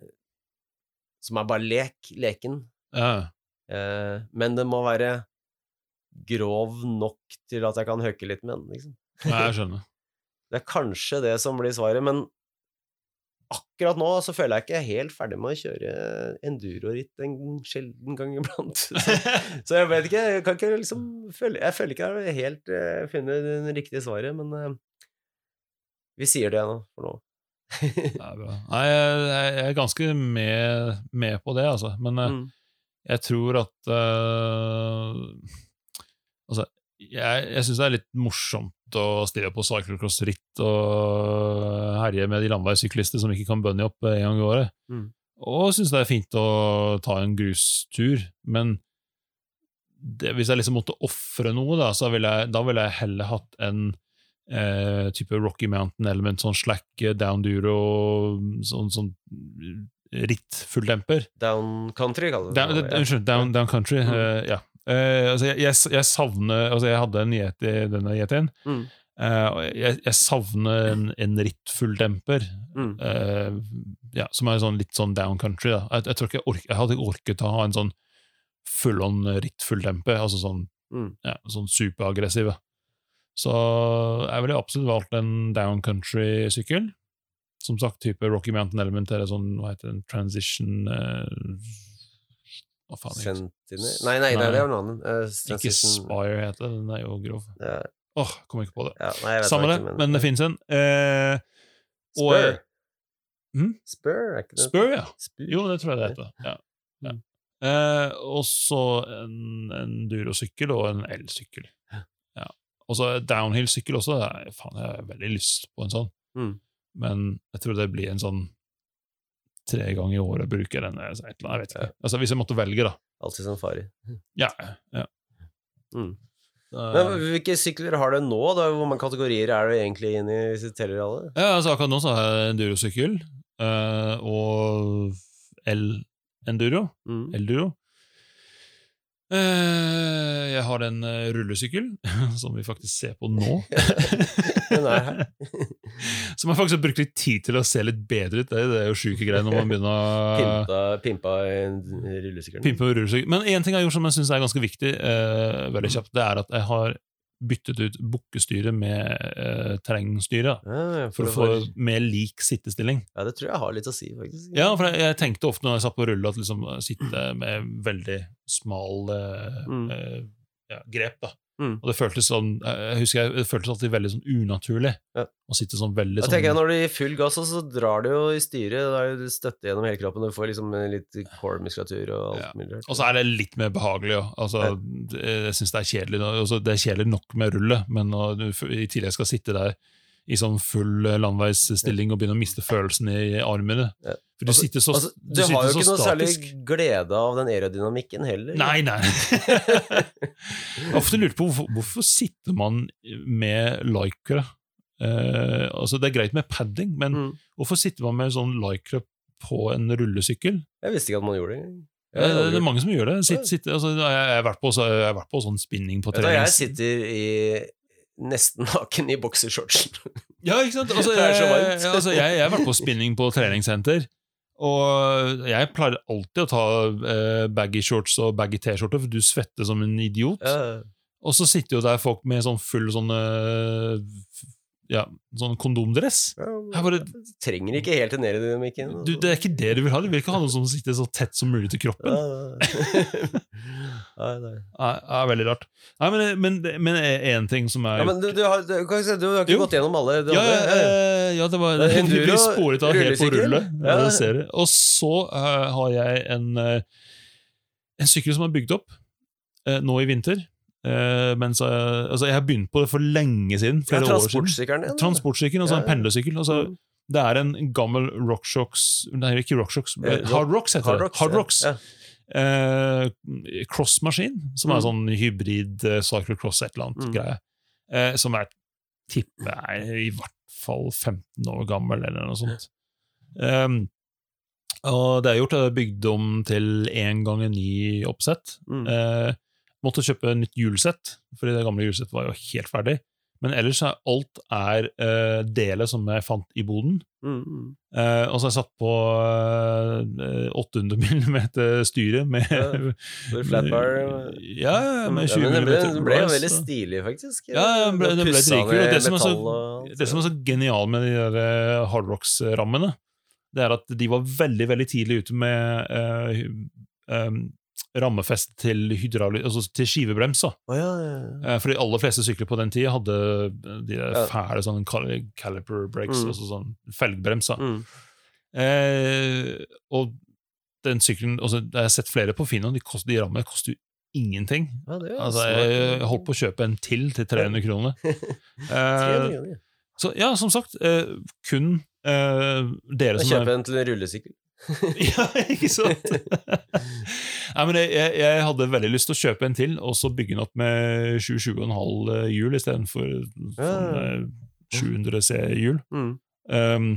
som er bare lek, leken. Ja. Uh, men det må være grov nok til at jeg kan høke litt med den. Liksom. ja, jeg skjønner. Det er kanskje det som blir svaret, men akkurat nå så føler jeg ikke jeg er helt ferdig med å kjøre enduroritt en sjelden gang iblant. Så, så jeg vet ikke, jeg kan ikke liksom føle, Jeg føler ikke jeg har helt uh, funnet det riktige svaret, men uh, vi sier det nå, for nå. Det er bra. Nei, jeg, jeg er ganske med, med på det, altså. Men uh, Mm. jeg tror at Altså, jeg, jeg syns det er litt morsomt å stille på cyclocross-ritt og herje med de landeveissyklister som ikke kan bunny opp en gang i året. Mm. Og syns det er fint å ta en grustur, men det, hvis jeg liksom måtte ofre noe, da, så ville jeg, da ville jeg heller hatt en eh, type Rocky Mountain Element, sånn slack down duro, sånn, sånn ritt-fulldemper. Down country, kaller du det. Unnskyld, down, down country. Mm. Uh, ja. Eh, altså jeg, jeg, jeg savner altså Jeg hadde en Yeti, denne Yetien. Mm. Uh, jeg, jeg savner en, en rittfulldemper. Mm. uh, ja, som er sånn litt sånn down country. Da. Jeg, tror ikke jeg, ork, jeg hadde ikke orket å ha en sånn full on rittfulldemper. Altså sånn, Mm. ja, sånn superaggressiv. Så jeg ville absolutt valgt en down country-sykkel. Som sagt, type Rocky Mountain Element eller sånn, hva heter den, transition eh, Hva faen? Sentinel Nei, nei, nei, det jo noe annet. Eh, Ikke transition- Spire heter det, den er jo grov. Ja, Åh, kommer ikke på det. ja, nei, jeg vet Samme det, ikke, men det finnes en. Eh, og- Spur. Hm? Spur, er ikke det? Spur, ja. Spur. Jo, det tror jeg det heter. Ja. ja. Eh, og så en, en durosykkel og en elsykkel. Ja. Og så downhill-sykkel også. det er- Faen, jeg har veldig lyst på en sånn. Mm. Men jeg tror det blir en sånn tre ganger i året bruker den. et eller annet, Jeg vet ikke. Altså, hvis jeg måtte velge, da. Alltid safari. Ja. ja. Mm. Men hvilke sykler har du nå? da? Hvor mange kategorier er du egentlig inne i hvis du teller alle? Ja, altså Akkurat nå så har jeg endurosykkel uh, og el-enduro. Mm. Eh, jeg har en eh, rullesykkel, som vi faktisk ser på nå. Den er her. som jeg faktisk har brukt litt tid til å se litt bedre ut. Det, det er jo sjuke greier når man begynner å Pimpa, pimpa rullesykkelen. rullesykkel. Men én ting jeg har gjort som jeg syns er ganske viktig, eh, veldig kjapt, det er at jeg har byttet ut bukkestyret med eh, terrengstyret. Ja, ja, For å få mer lik sittestilling. ja, det tror jeg har litt å si, faktisk. Ja, for jeg, jeg tenkte ofte når jeg satt på rulle, at liksom sitte med veldig smal eh, Mm. eh, ja, grep. da. Mm. Og det føltes sånn eh, Jeg husker jeg, det føltes alltid veldig sånn unaturlig Ja. å sitte sånn veldig Jeg sånn tenker jeg Når du gir full gass, så drar du jo i styret. Da er det støtte gjennom hele kroppen. Du får liksom litt core-muskulatur og alt Ja. mulig. Og så er det litt mer behagelig. òg. Altså, Ja. jeg syns det er kjedelig nå. altså, Det er kjedelig nok med rullet, men når du i tillegg skal sitte der i sånn full eh, landveisstilling og begynne å miste følelsen i armene For du Altså- sitter så, Altså, du du sitter har jo ikke noe særlig glede av den aerodynamikken heller. Nei, nei. Jeg har ofte lurt på hvorfor, hvorfor sitter man med lycra. Eh, altså det er greit med padding, men Mm. hvorfor sitter man med sånn lycra på en rullesykkel? Jeg visste ikke at man gjorde det. Eh, det er mange som gjør det. Sitt, sitt, altså, jeg, har vært på, så- jeg har vært på sånn spinning på trening. du, jeg sitter i nesten naken i boksershortsen. Ja, ikke sant? Altså, jeg, ja, altså, jeg, jeg har vært på spinning på treningssenter, og jeg pleier alltid å ta eh, baggy shorts og baggy T-skjorte, for du svetter som en idiot. Ja. Og så sitter jo der folk med sånn full sånn Ja, sånn kondomdress. Jeg bare, Trenger ikke helt den aerodynamikken. du, det er ikke det du vil ha. Du vil ikke ha noe som sitter så tett som mulig til kroppen. Nei, nei. Ja, ja, veldig rart. Nei, men, men, men én ting som er Ja, men du, du, har, du, si- du har ikke Jo. gått gjennom alle? ja, ja, eh, ja, det var enduro, Vi sporet av helt på rullet. Ja. Ja. det. Og så uh, har jeg en, uh, en sykkel som er bygd opp uh, nå i vinter. Eh, mens, jeg- altså, jeg har begynt på det for lenge siden. Ja, Flere år siden. Transportsykkelen din? Transportsykkelen, altså Ja, en ja. pendlersykkel. Altså, Mm. Det er en gammel Rockshocks Nei, ikke Rockshocks. Eh, rock- Hard Rocks heter Hard det. Hard ja. Rocks. Ja. Uh, crossmaskin, som er en sånn hybrid uh, cycle cross et eller annet Mm. greie. Eh, som er tipper er i hvert fall 15 år gammel, eller noe sånt. Um, og det er gjort, det er bygd om til én ganger ni oppsett. Mm. Eh, måtte kjøpe nytt hjulsett, fordi det gamle hjulsettet var jo helt ferdig. Men ellers er alt er uh, deler som jeg fant i boden. Mm, mm. Eh, og så har jeg satt på uh, 800 mm styre med Ja, For flat Ja, ja, med Ja, 20 men det ble, mm det ble jo veldig stilig, faktisk. Ja, det ble- det ble dritkul, det som er så- Det som er så genial med de der eh, hardrocks-rammene, det er at de var veldig veldig tidlig ute med eh, em, rammefest til, altså til skivebremsa. Oh, ja, ja, ja. Eh, For de aller fleste sykler på den tida hadde de fæle sånne cal- caliper breaks, Mm. altså sånn felgbremser. Mm. Eh, og den sykkelen altså, Jeg har sett flere på Finn, de, kost, de rammene koster jo ingenting. Ja, Altså, jeg holdt på å kjøpe en til til 300 kroner. 300 Eh, så ja, som sagt, eh, kun eh, dere som Kjøpe en til en rullesykkel. ja, ikke sant? Nei, men jeg, jeg, jeg hadde veldig lyst til å kjøpe en til, og så bygge den opp med 27,5 hjul istedenfor sånn, eh, 700 C-hjul. Mm. Um,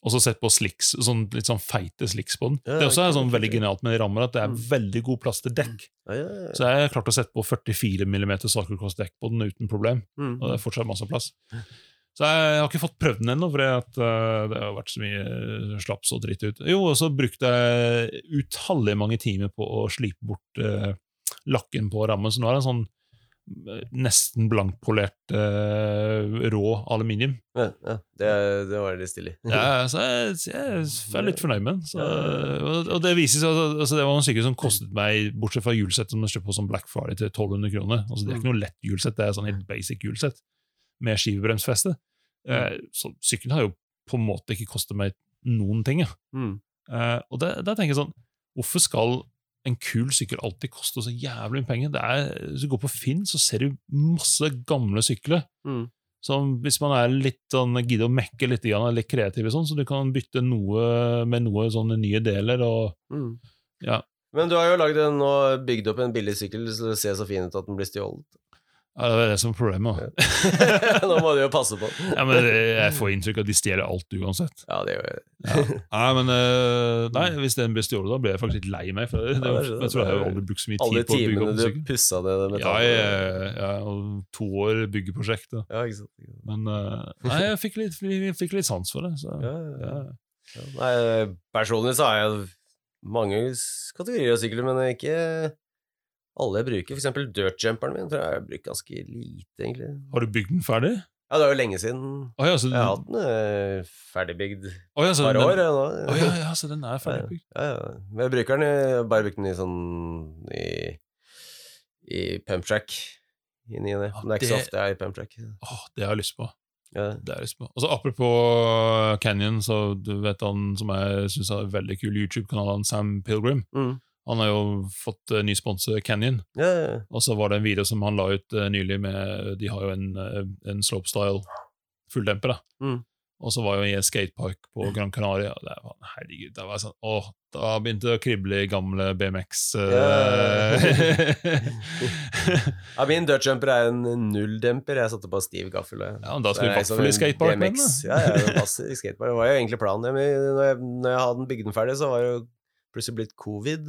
og så sett på slicks, sånn, litt sånn feite slicks på den. Ja, det også er sånn veldig genialt med de rammer, at det er Mm. veldig god plass til dekk. Ja, ja, ja. Så jeg har klart å sette på 44 mm cyclocross-dekk på den uten problem. Mm. Og det er fortsatt masse plass. Så jeg har ikke fått prøvd den ennå, for uh, det har vært så mye uh, slaps og dritt ut. Jo, og så brukte jeg utallige mange timer på å slipe bort uh, lakken på rammen, så nå er det en sånn uh, nesten blankpolert uh, rå aluminium. Ja, ja. Det, det var litt stilig. Ja, så jeg, jeg er litt fornøyd med den. Så, og, og det viser seg altså, det var en sykkel som kostet meg, bortsett fra hjulsett som jeg kjøpte på som Black Friday til 1200 kroner. Altså, det er ikke noe lett hjulsett, det er sånn helt basic hjulsett med skivebremsfeste. Eh, så sykkelen har jo på en måte ikke kostet meg noen ting. Ja. Mm. Eh, og da tenker jeg sånn, hvorfor skal en kul sykkel alltid koste så jævlig mye penger? Det er, hvis du går på Finn, så ser du masse gamle sykler. Mm. Som hvis man er litt sånn, gidder å mekke litt, er litt kreativ, sånn, så du kan bytte noe med noe sånne nye deler. og Mm. ja, Men du har jo laget en, og bygd opp en billig sykkel så det ser så fin ut at den blir stjålet. Ja, Det er det som er problemet. da. Nå må du jo passe på. Ja, men Jeg får inntrykk av at de stjeler alt uansett. Ja, det gjør jeg. Ja. Nei, men eh, nei, Hvis den ble stjålet, da blir jeg faktisk litt lei meg. For det, jeg tror jeg har aldri brukt så mye Alle tid på å bygge timene opp du sykkel. pussa det det Ja, jeg, jeg, ja, og to år byggeprosjekt. da. Ja, ikke sant. ikke sant. Men eh, nei, jeg fikk litt, jeg fikk litt sans for det. Så, Ja, ja, ja. ja. Ja, Nei, personlig så har jeg mange s- kategorier av sykler, men ikke alle jeg bruker. For eksempel dirtjumperen min tror jeg jeg har brukt ganske lite, egentlig. Har du bygd den ferdig? Ja, det er jo lenge siden. Oh, ja, så, Jeg har hatt den eh, ferdigbygd et å, ja, par den, år eh, nå. Å ja, ja, så den er ferdigbygd. Ja, ja. Men jeg bruker den i, bare brukt den i sånn i, i pumptrack i ny og ne. Men det er ikke så ofte jeg er i pumptrack. Åh, det har jeg lyst på. Ja. Det har jeg lyst på. Altså, apropos Canyon, så du vet han som jeg syns er veldig kul YouTube-kanal, Sam Pilgrim. Mm. Han har jo fått uh, ny sponsor, Canyon. Ja, ja, ja. Og så var det en video som han la ut eh, nylig med De har jo en, eh, en slopestyle fulldemper, da. Mm. Og så var jo i en skatepark på Gran Canaria. Og det var, herregud, der var sånn, åh, da begynte det å krible i gamle BMX. eh. Ja, min dirtjumper er en nulldemper. Jeg satte på stiv gaffel. Ja, men da skulle du i hvert fall i skatepark med den, Ja, ja, det passer i skatepark. Det var jo egentlig planen. Når jeg, når jeg hadde den bygd den ferdig, så var det jo plutselig blitt covid.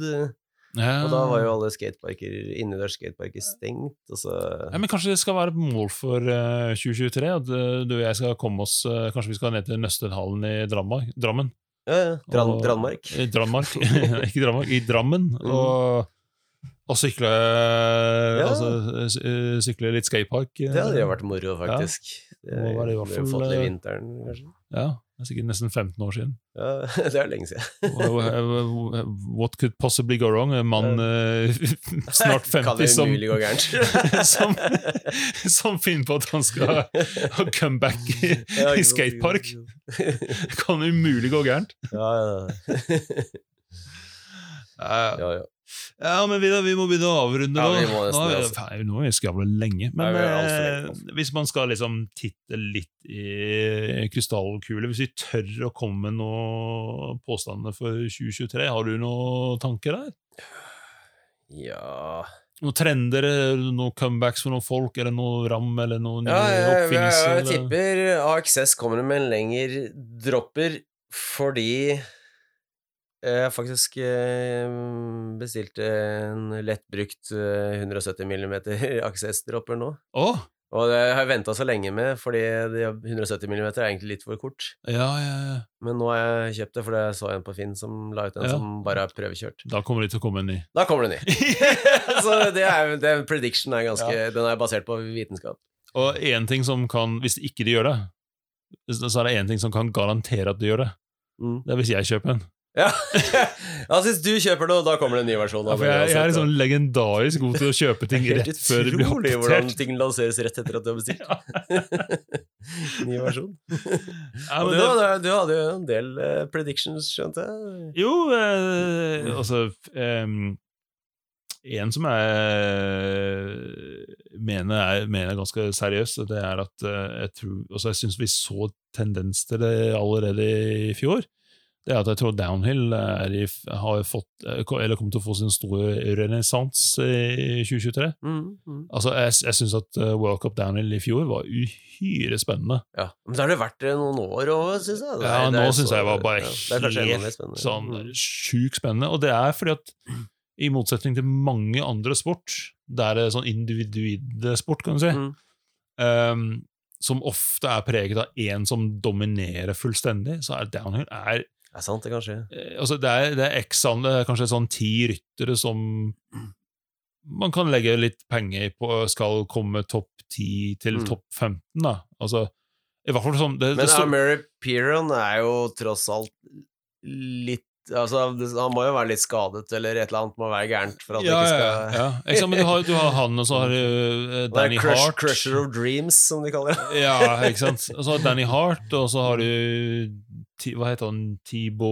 Ja. Og da var jo alle skateparker, innendørs skateparker stengt. Ja, men Kanskje det skal være et mål for uh, 2023? At eh, du og jeg skal komme oss uh, Kanskje vi skal ned til Nøstenhallen i Dramma, Drammen? Ja, ja. Dran, Og- Dranmark. I Dranmark. Ikke Drammark, i Drammen. Mm. Og, og sykle altså, eh, Sykle litt skatepark. Det hadde jo vært moro, faktisk. Det det, det, det, det, det, det, det, eh, vinteren, kanskje. Ja, det er sikkert nesten 15 år siden. Ja, det er lenge siden. What could possibly go wrong? En mann eh, snart kan 50 det som, som, som finner på at han skal ha comeback i, i skatepark. sant. Kan umulig gå gærent. Ja, ja. Ja, Ja, ja. ja, men Vidar, vi må begynne å avrunde Ja, vi må nesten nå, altså. nå vi skravla lenge. Men Ja, eh, lenge, hvis man skal liksom titte litt i krystallkule, hvis vi tør å komme med noen påstander for 2023, har du noen tanker der? ja. Noen trender, er noen comebacks for noen folk, er det noe ram eller noen Ja, ja, jeg, jeg, jeg, tipper AXS kommer med en lengre dropper fordi jeg faktisk eh, bestilte en lettbrukt eh, 170 mm AXS-dropper nå. Oh. Og det har jeg venta så lenge med, fordi 170 mm er egentlig litt for kort. ja, ja, ja. Men nå har jeg kjøpt det, fordi jeg så en på Finn som la ut en Ja. som bare er prøvekjørt. Da kommer det til å komme en ny. Da kommer det en ny. så det er, det, prediction er ganske Den er basert på vitenskap. Og én ting som kan, hvis ikke de gjør det, så er det én ting som kan garantere at de gjør det. Mm. Det er hvis jeg kjøper en. Ja. ja, hvis du kjøper det, da kommer det en ny versjon. Ja, jeg, jeg er liksom legendarisk god til å kjøpe ting rett før det blir utrolig hvordan ting lanseres rett etter at du har bestilt. ny versjon. Ja, men du, det, du hadde jo en del uh, predictions, skjønte jeg. jo, eh, altså um, En som jeg mener er, mener er ganske seriøs, det er at uh, jeg tror altså Jeg syns vi så tendens til det allerede i fjor. Det er at jeg tror downhill er i, har fått, eh, eller kommer til å få sin store renessanse i 2023. Mm, mm. Altså, Jeg, jeg syns at eh, World Cup downhill i fjor var uhyre spennende. Ja. Men da har det vært det noen år òg, syns jeg. Det Ja, det nå syns jeg var bare ja, det helt sånn Mm. sjukt spennende. Og det er fordi at i motsetning til mange andre sport, der det er sånn individsport, kan du si, Mm. um, som ofte er preget av én som dominerer fullstendig, så er downhill er, Det er sant, det, kanskje. eh, altså det er, det er x an- er kanskje sånn ti ryttere som man kan legge litt penger på skal komme topp 10 til Mm. topp 15, da. Altså, i hvert fall sånn det, Men Murray Piron er jo tross alt litt Altså, han må jo være litt skadet, eller et eller annet må være gærent for at ja, det ikke skal ja. Ikke du har, du har han, og så har du eh, Danny crush, Hart. Crusher of Dreams, som de kaller det. Ja, ikke sant. Og så har Danny Hart, og så har du Hva heter han? Tibo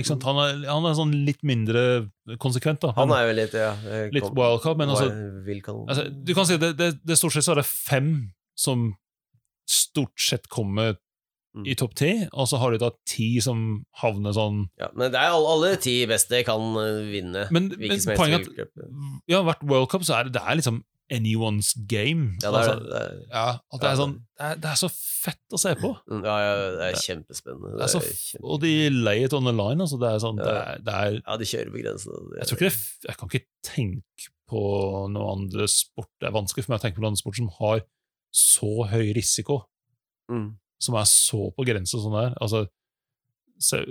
ikke? Han er, han er sånn litt mindre konsekvent, da. Han er jo litt ja, eh, Litt wildcard, men altså- altså, Du kan si det, det, det stort sett så er det fem som stort sett kommer Mm. i topp ti, og så har du da ti som havner sånn ja, men det er alle, alle ti beste kan eh, vinne. Men, men poenget er at ja, hvert World Cup så er det, det er liksom anyone's game. Ja, det er, altså, det er, ja, at det er sånn det er, det er så fett å se på. Mm, ja, ja, det er kjempespennende. Det er så, kjempe... og de lay it on the line. Altså, det er sånn, Ja, de kjører på grensa. jeg, tror ikke det, jeg kan ikke tenke på noen andre sport Det er vanskelig for meg å tenke på noen andre sport som har så høy risiko, Mm. som er så på grensa sånn der. Altså,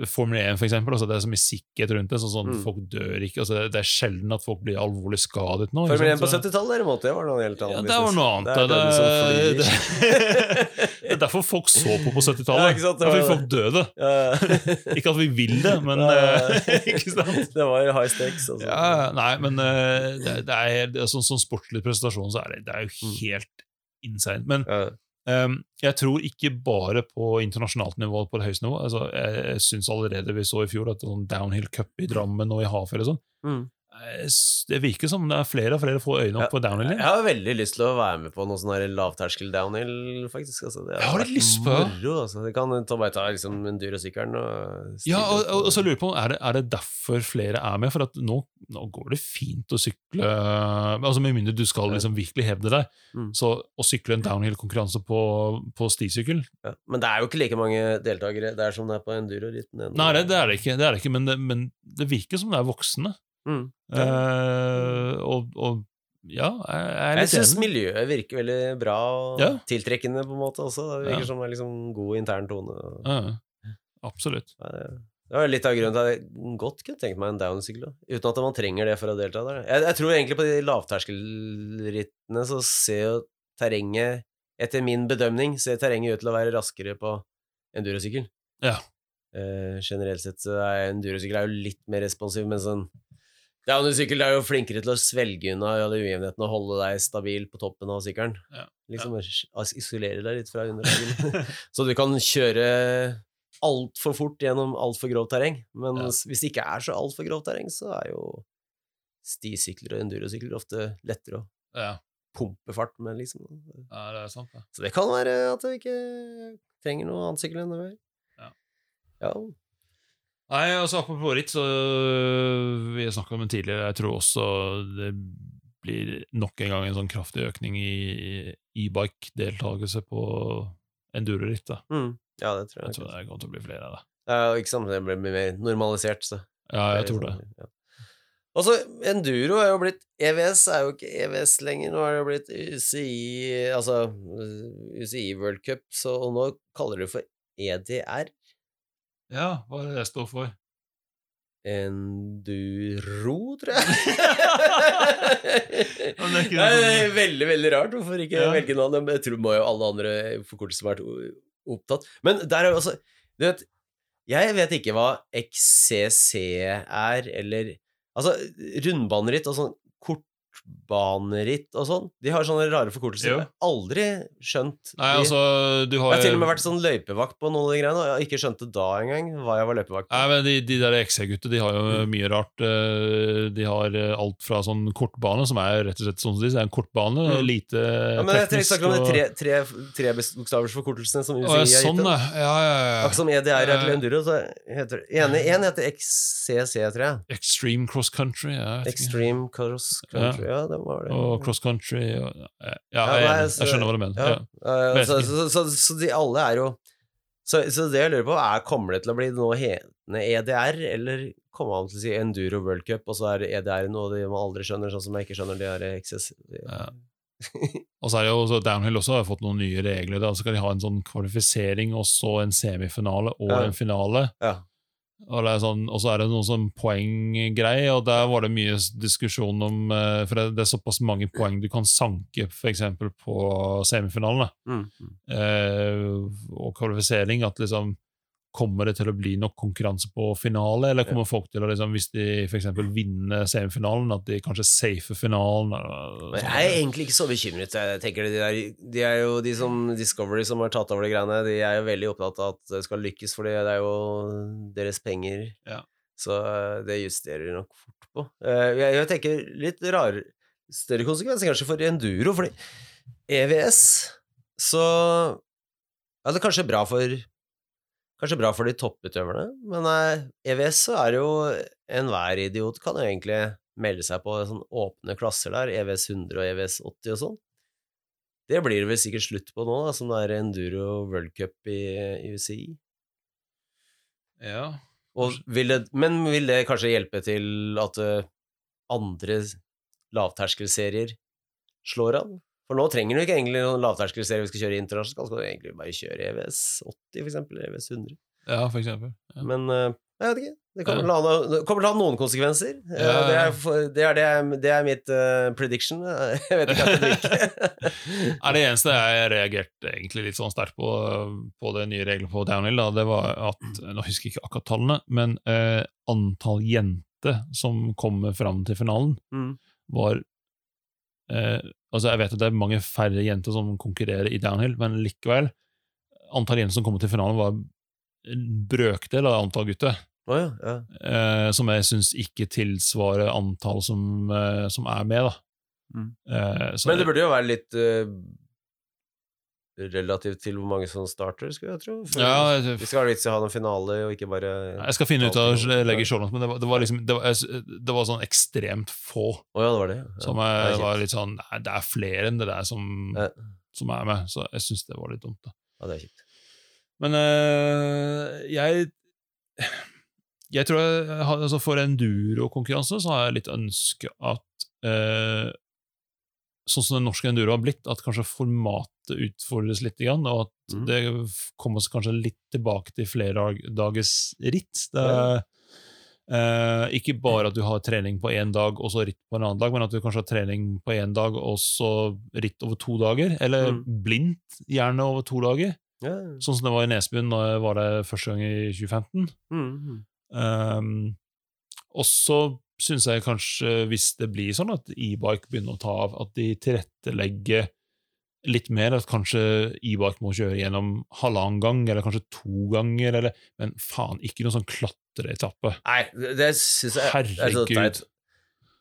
Formel 1, for eksempel. Altså, det er så mye sikkerhet rundt det. Sånn, sånn, Mm. Folk dør ikke. Altså, det, det er sjelden at folk blir alvorlig skadet nå. Formel 1 på 70-tallet derimot, det var noe helt annet. Ja, det var noe annet. Det er det, det, er derfor folk så på på 70-tallet. Ja, Fordi folk døde. Ja. Ikke at vi vil det, men? Det var high stakes. Altså. Ja, nei, men eh, det, er, det er sånn, sånn sportlig prestasjon så er det, det er jo Mm. helt insane. Men Ja. Jeg tror ikke bare på internasjonalt nivå på det høyeste nivå. Altså, jeg jeg syns allerede vi så i fjor at sånn downhill cup i Drammen og i Hafjell og sånn Mm. Eh, Det virker som det er flere og flere får øynene opp på downhill. Jeg har veldig lyst til å være med på noe sånn lavterskel downhill, faktisk. Altså. Det Jeg har litt lyst på moro. Altså. Det kan ta, bare ta liksom endurosykkelen og Ja, og, og, og så lurer jeg på, er det, er det derfor flere er med? For at nå, nå går det fint å sykle altså Med mindre du skal liksom virkelig hevde deg. Mm. Så å sykle en downhill-konkurranse på, på stisykkel Ja. Men det er jo ikke like mange deltakere der som det er på enduro-ritten. Nei, det, det er det ikke, det er det ikke men, det, men det virker som det er voksne. Mm. Eh, og, og ja, jeg, jeg Jeg syns miljøet virker veldig bra og Ja. tiltrekkende, på en måte, også. Det virker Ja. som det er liksom god intern tone. Ja, absolutt. Det- var litt av grunnen til at jeg godt kunne tenkt meg en downsykkel, uten at man trenger det for å delta der. Jeg, jeg tror egentlig på de lavterskelrittene så ser jo terrenget, etter min bedømning, ser terrenget ut til å være raskere på endurosykkel. Ja. Uh, generelt sett så er endurosykkel er jo litt mer responsiv, men sånn Downsykkel er jo flinkere til å svelge unna alle ujevnhetene og holde deg stabil på toppen av sykkelen. Ja. Liksom isolere deg litt fra underlaget. Så du kan kjøre altfor fort gjennom altfor grovt terreng. Men Ja. hvis det ikke er så altfor grovt terreng, så er jo stisykler og endurosykler ofte lettere å Ja, pumpe fart med, liksom. ja det er sant, det. Så det kan være at du ikke trenger noe annet sykkel enn det. Ja. Ja. Nei, altså Apropos ritt, så øh, vi har snakka om det tidligere. Jeg tror også det blir nok en gang en sånn kraftig økning i e-bike-deltakelse på enduroritt. Mm. ja, det tror jeg. Jeg tror det kommer til å bli flere av det. Ja, ikke sant, det blir mer normalisert, så. Ja, jeg tror det. liksom- Ja. Og så Enduro er jo blitt EVS er jo ikke EVS lenger, nå er det jo blitt UCI Altså UCI World Cup, så og nå kaller de det for EDR. Ja, hva er det det står for? Enduro, tror jeg. Det er Nei, det er veldig, veldig rart. Hvorfor ikke Ja. velge noe annet? Jeg tror må jo alle andre forkortelser vært opptatt. Men der er jo altså Du vet, jeg vet ikke hva XCC er, eller Altså, rundbaneritt og sånn kortbaneritt og sånn, de har sånne rare forkortelser. Jo. Jeg har aldri skjønt Nei, de. altså, du har Jeg har til og med vært sånn løypevakt på noen av de greiene, og jeg ikke skjønt det da engang, hva jeg var løypevakt på. Nei, men De, de der XC-gutta de har jo Mm. mye rart. eh, De har eh, alt fra sånn kortbane, som er rett og slett sånn som de sier, en kortbane, Mm. lite Ja, men jeg teknisk. snakker om de tre, tre, tre bokstavers forkortelsene som UCI har gitt sånn, dem. ja. ja, ja. Akkurat som EDR er til Eh, enduro, så heter ene, En heter XCC, tror jeg. Extreme cross country. Jeg. Extreme Cross Country, ja, det var det. Og cross country og, Ja, Ja, jeg, så- jeg skjønner hva du mener. Ja. Vet så, så, så, så de alle er jo så, så det jeg lurer på, er kommer det til å bli noe hetende EDR, eller kommer man til å si Enduro World Cup, og så er EDR noe de man aldri skjønner, sånn som jeg ikke skjønner de her XS... Ja. Og så er det jo Downhill også har fått noen nye regler. Da. Så skal de ha en sånn kvalifisering, og så en semifinale og Ja. en finale. Ja. Og, det er sånn, så er det noen sånn poenggreie, og der var det mye diskusjon om eh, For det, det er såpass mange poeng du kan sanke, f.eks. på semifinalene, Mm. mm. eh, og kvalifisering, at liksom Kommer det til å bli nok konkurranse på finale, eller kommer folk til å, liksom, hvis de f.eks. vinner semifinalen, at de kanskje safer finalen? Eller, jeg er egentlig ikke så bekymret. Jeg tenker de, der, de er jo de som Discovery som har tatt over de greiene, de er jo veldig opptatt av at det skal lykkes, for det er jo deres penger. Ja. Så eh, det justerer de nok fort på. Eh, Jeg, jeg tenker litt rar Større konsekvenser kanskje for enduro, fordi EVS så Ja, det er kanskje bra for Kanskje bra for de topputøverne, men eh, EVS så er jo enhver idiot kan jo egentlig melde seg på sånn åpne klasser der, EVS 100 og EVS 80 og sånn. Det blir det vel sikkert slutt på nå, da, som det er Enduro World Cup i, i UCI. Ja. Og vil det, men vil det kanskje hjelpe til at eh, andre lavterskelserier slår an? For nå trenger du ikke egentlig noen lavterskelserie vi skal kjøre internasjonalt, skal du egentlig bare kjøre EVS 80 for eksempel, eller EVS 100. ja, for eksempel. Ja. Men eh, jeg vet ikke. Det kommer, Ja. ha, det kommer til å ha noen konsekvenser. Eh, Ja. Det, er det, er det, det er mitt uh, prediction. Jeg vet ikke hva det er. Det eneste jeg reagerte egentlig litt sånn sterkt på, på det nye reglene på downhill, da, det var at Nå husker jeg ikke akkurat tallene, men uh, antall jenter som kommer fram til finalen, mm. var Altså, jeg vet at det er mange færre jenter som konkurrerer i downhill, men likevel Antall jenter som kommer til finalen, var en brøkdel av antall gutter. Oh, ja, ja. eh, som jeg syns ikke tilsvarer antall som, eh, som er med, da. Mm. Eh, så Men det burde jo være litt eh, relativt til hvor mange som starter, skulle jeg tro. For ja, jeg- Vi skal ha vits i å ha noen finale, og ikke bare Jeg skal finne ut av å legge legge shownotes, men det var, det var liksom det var, det var sånn ekstremt få Å ja, det var det. Ja. som det jeg var litt sånn Nei, det er flere enn det der som, Ja. som er med, så jeg syns det var litt dumt. da Ja, det er kjipt. Men øh, jeg Jeg tror jeg altså For endurokonkurranse så har jeg litt ønske at eh, Sånn som den norske enduro har blitt, at kanskje formatet utfordres litt, og at mm. det kommer oss kanskje litt tilbake til flerdagers ritt. Det er, Uh, ikke bare at du har trening på én dag og så ritt på en annen dag, men at du kanskje har trening på én dag og så ritt over to dager, eller Mm. blindt gjerne over to dager. Yeah. Sånn som det var i Nesbyen da jeg var der første gang i 2015. Mm, mm. Um, og så syns jeg kanskje, hvis det blir sånn at e-bike begynner å ta av, at de tilrettelegger litt mer, at kanskje e-bike må kjøre gjennom halvannen gang, eller kanskje to ganger, eller, men faen, ikke noen sånn klatreetappe. Nei, det, det syns jeg er så.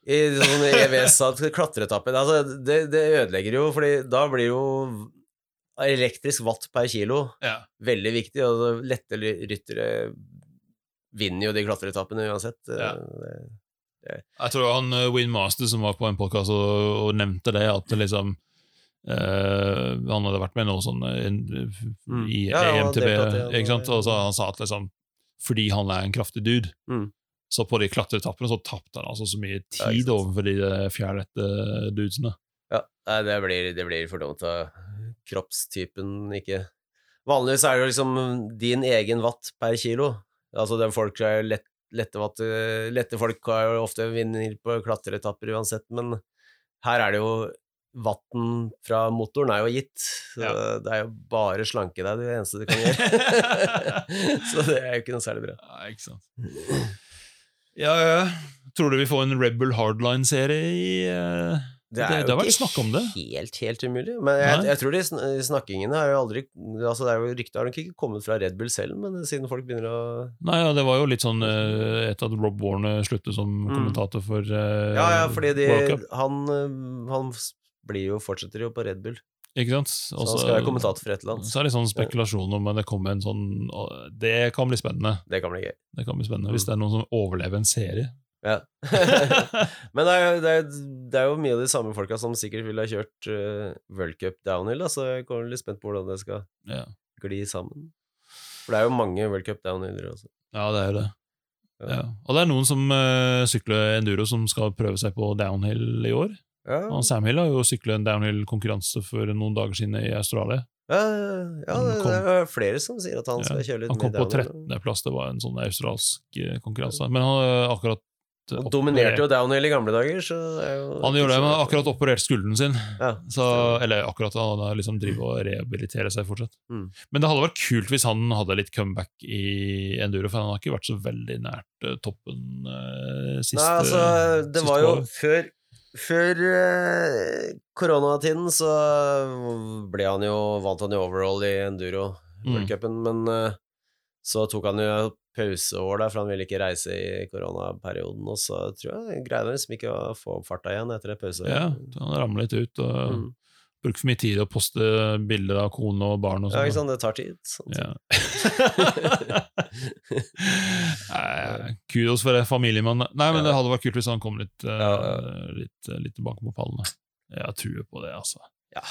I sånn EVS-at klatreetappe altså, det, det ødelegger jo, fordi da blir jo elektrisk watt per kilo Ja. veldig viktig, og lette ryttere vinner jo de klatreetappene uansett. Ja. Det- Jeg tror han uh, Win Master som var på en podkast og, og nevnte det, at det liksom Uh, Han hadde vært med noe sånn uh, i Ja, EMTB, ikke sant? og så han sa at liksom fordi han er en kraftig dude, Mm. så på de klatreetappene så tapte han altså så mye tid overfor de eh, fjærlette dudesene. Ja, det blir, det blir for dumt. Kroppstypen ikke Vanligvis er det liksom din egen watt per kilo. Altså det er folk er lett, lette, watt, eh, lette folk har jo ofte vinner på klatreetapper uansett, men her er det jo Vatten fra motoren er jo gitt, så Ja. det er jo bare slanke deg det eneste du kan gjøre. så det er jo ikke noe særlig bra. Ja, ikke sant. Ja, ja. Tror du vi får en Rebel Hardline-serie i eh, Det er det jo har vært ikke om det. helt, helt umulig. Men jeg, jeg tror de sn- snakkingene er jo aldri Altså det er jo Ryktet har nok ikke kommet fra Red Bull selv, men siden folk begynner å Nei, ja, det var jo litt sånn eh, etter at Rob Warner sluttet som Mm. kommentator for uh, Ja, ja, fordi de, han, øh, han blir jo, fortsetter jo på Red Bull, Ikke sant? så han skal være kommentator for et eller annet. Så er det litt sånn spekulasjon om at det kommer en sånn Det kan bli spennende. Det kan bli gøy. Det kan bli spennende Hvis Mm. det er noen som overlever en serie. Ja. Men det er, det, er, det er jo mye av de samme folka som sikkert ville ha kjørt uh, World Cup downhill, da, så jeg kommer litt spent på hvordan det skal Ja, gli sammen. For det er jo mange World Cup downhillere også. ja det er jo det. Ja. Ja. Og det er noen som uh, sykler enduro som skal prøve seg på downhill i år. Ja, Og Sam Hill har jo syklet en downhill-konkurranse for noen dager siden i Australia. ja, ja det, kom- det er flere som sier at han skal kjøre litt downhill. Han kom på 13.-plass, det var en sånn australsk eh, konkurranse. Men han har akkurat Han dominerte jo downhill i gamle dager, så Han gjorde det, men har akkurat operert skulderen sin. ja. Så, eller akkurat, han har liksom driver og rehabiliterer seg fortsatt. Mm. Men det hadde vært kult hvis han hadde litt comeback i enduro, for han har ikke vært så veldig nært eh, toppen eh, siste Nei, altså, det siste var jo året. før før eh, koronatiden så ble han jo, vant han jo overall i enduro Mm. Men eh, så tok han jo pauseår der, for han ville ikke reise i koronaperioden, og så tror jeg greide liksom ikke å få opp farta igjen etter det pauseåret. Ja, han ramlet ut og Mm. brukte for mye tid å poste bilder av kone og barn og Ja, sånn. ikke sant, det tar tid. Sånn. Ja. Nei, Kudos for det, familiemann. Nei, men Ja. det hadde vært kult hvis han kom litt, eh, Ja, ja. litt, litt tilbake på pallene. Jeg tror på det, altså. Ja.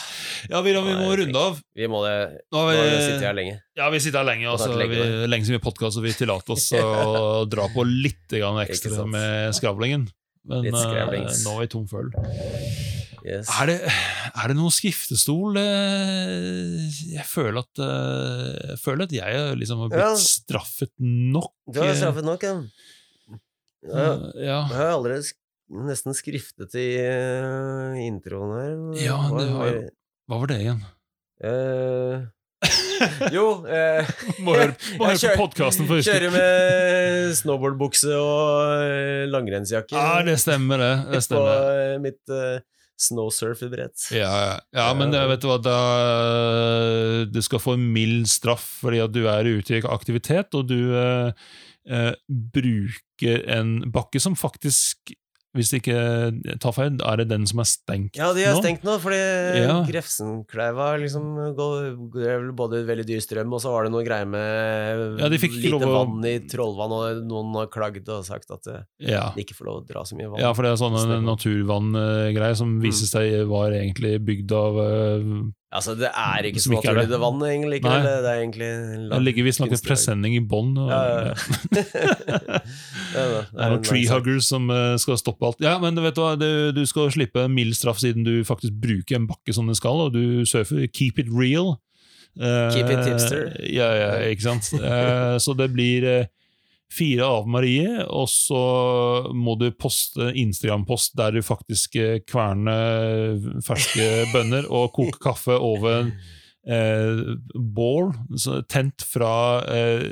Ja, Viran, vi må runde av. Vi må det Nå har Nå har vi vi, sittet her lenge. ja, vi sitter her lenge, altså. Vi, lenge siden vi podkast, og vi tillater oss å dra på litt ekstra med skravlingen. Men eh, nå er vi tom for. Yes. Er det, er det noen skiftestol? Eh, Jeg føler at eh, Jeg føler at jeg liksom har blitt Ja. straffet nok. Du har straffet nok, ja. ja. Eh, ja. Jeg har sk nesten skriftet i uh, introen her. Ja, det var jo- Hva var det igjen? Uh, jo eh, Må høre, må høre kjører- på podkasten først. Kjører med snowboardbukse og eh, langrennsjakke. Ja, det stemmer, det. det På stemmer. eh, mitt uh, snowsurferbrett. Ja, ja. ja, men det, vet du hva da, Du skal få en mild straff fordi at du er ute i aktivitet, og du eh, eh, bruker en bakke som faktisk Hvis det ikke tar feil, er det den som er stengt nå? Ja, de er nå? stengt nå, fordi Ja. Grefsenkleiva liksom er både veldig dyr strøm, og så var det noe greier med Ja, lite å- vann i Trollvann, og noen har klagd og sagt at ja. de ikke får lov å dra så mye vann. ja, for det er sånne naturvanngreier som viser seg var egentlig bygd av eh, Altså, det er ikke så naturlig, det. vannet, egentlig. Ikke, det, det er egentlig Da ligger visstnok et presenning i bånn. og- Ja, ja, ja. Det er noen en tree lang sak. huggers som eh, skal stoppe alt. Ja, men vet du hva, du, du skal slippe mild straff siden du faktisk bruker en bakke som den skal, og du surfer keep it real. Eh, Keep it hipster. Ja, ja, ikke sant. Eh, så det blir eh, fire av Marie, og så må du poste Instagram-post der du faktisk eh, kverner ferske bønner og koker kaffe over en eh, bål tent fra eh,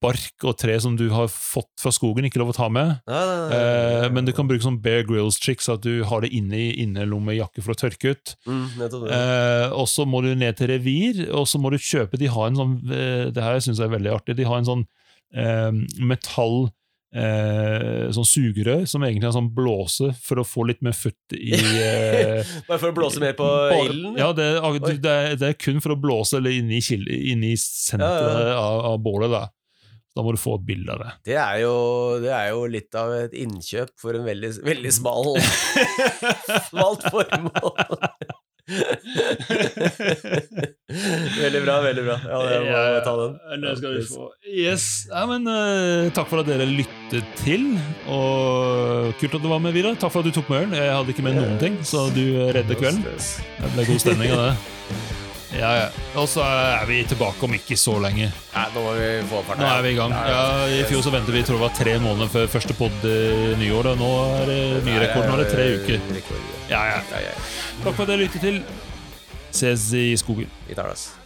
bark og tre som du har fått fra skogen, ikke lov å ta med. Nei, nei, nei. Eh, men du kan bruke sånn Bear Grills tricks, at du har det inne i innerlommejakke for å tørke ut. mm. Eh, og så må du ned til revir, og så må du kjøpe De har en sånn eh, Det her syns jeg er veldig artig. De har en sånn metall eh, Sånn sugerør som egentlig er sånn blåse for å få litt mer futt i eh, Bare for å blåse mer på ilden? Ja, det er, det, det er kun for å blåse eller inni, inni senteret Ja, Av, av bålet. Da. Da må du få et bilde av det. Det er, jo, det er jo litt av et innkjøp for en veldig, veldig smal Smalt formål. veldig bra, veldig bra. Ja, jeg må ta den. Det skal vi få. Yes. Ja, men, uh, takk for at dere lyttet til. Og Kult at du var med, Vidar. Takk for at du tok med ølen. Jeg hadde ikke med noen ting, så du redder kvelden. Det ble god stemning av det. Ja, ja. Og så er vi tilbake om ikke så lenge. Nei, nå må vi få. Nå er vi i gang. Ja, I fjor så ventet vi tror det var tre måneder før første pod nyår. Og nå er det ny rekord. Nå er det tre uker. Ja. Ja. Takk for at dere lyttet til. Ses i skogen. Vi tar det.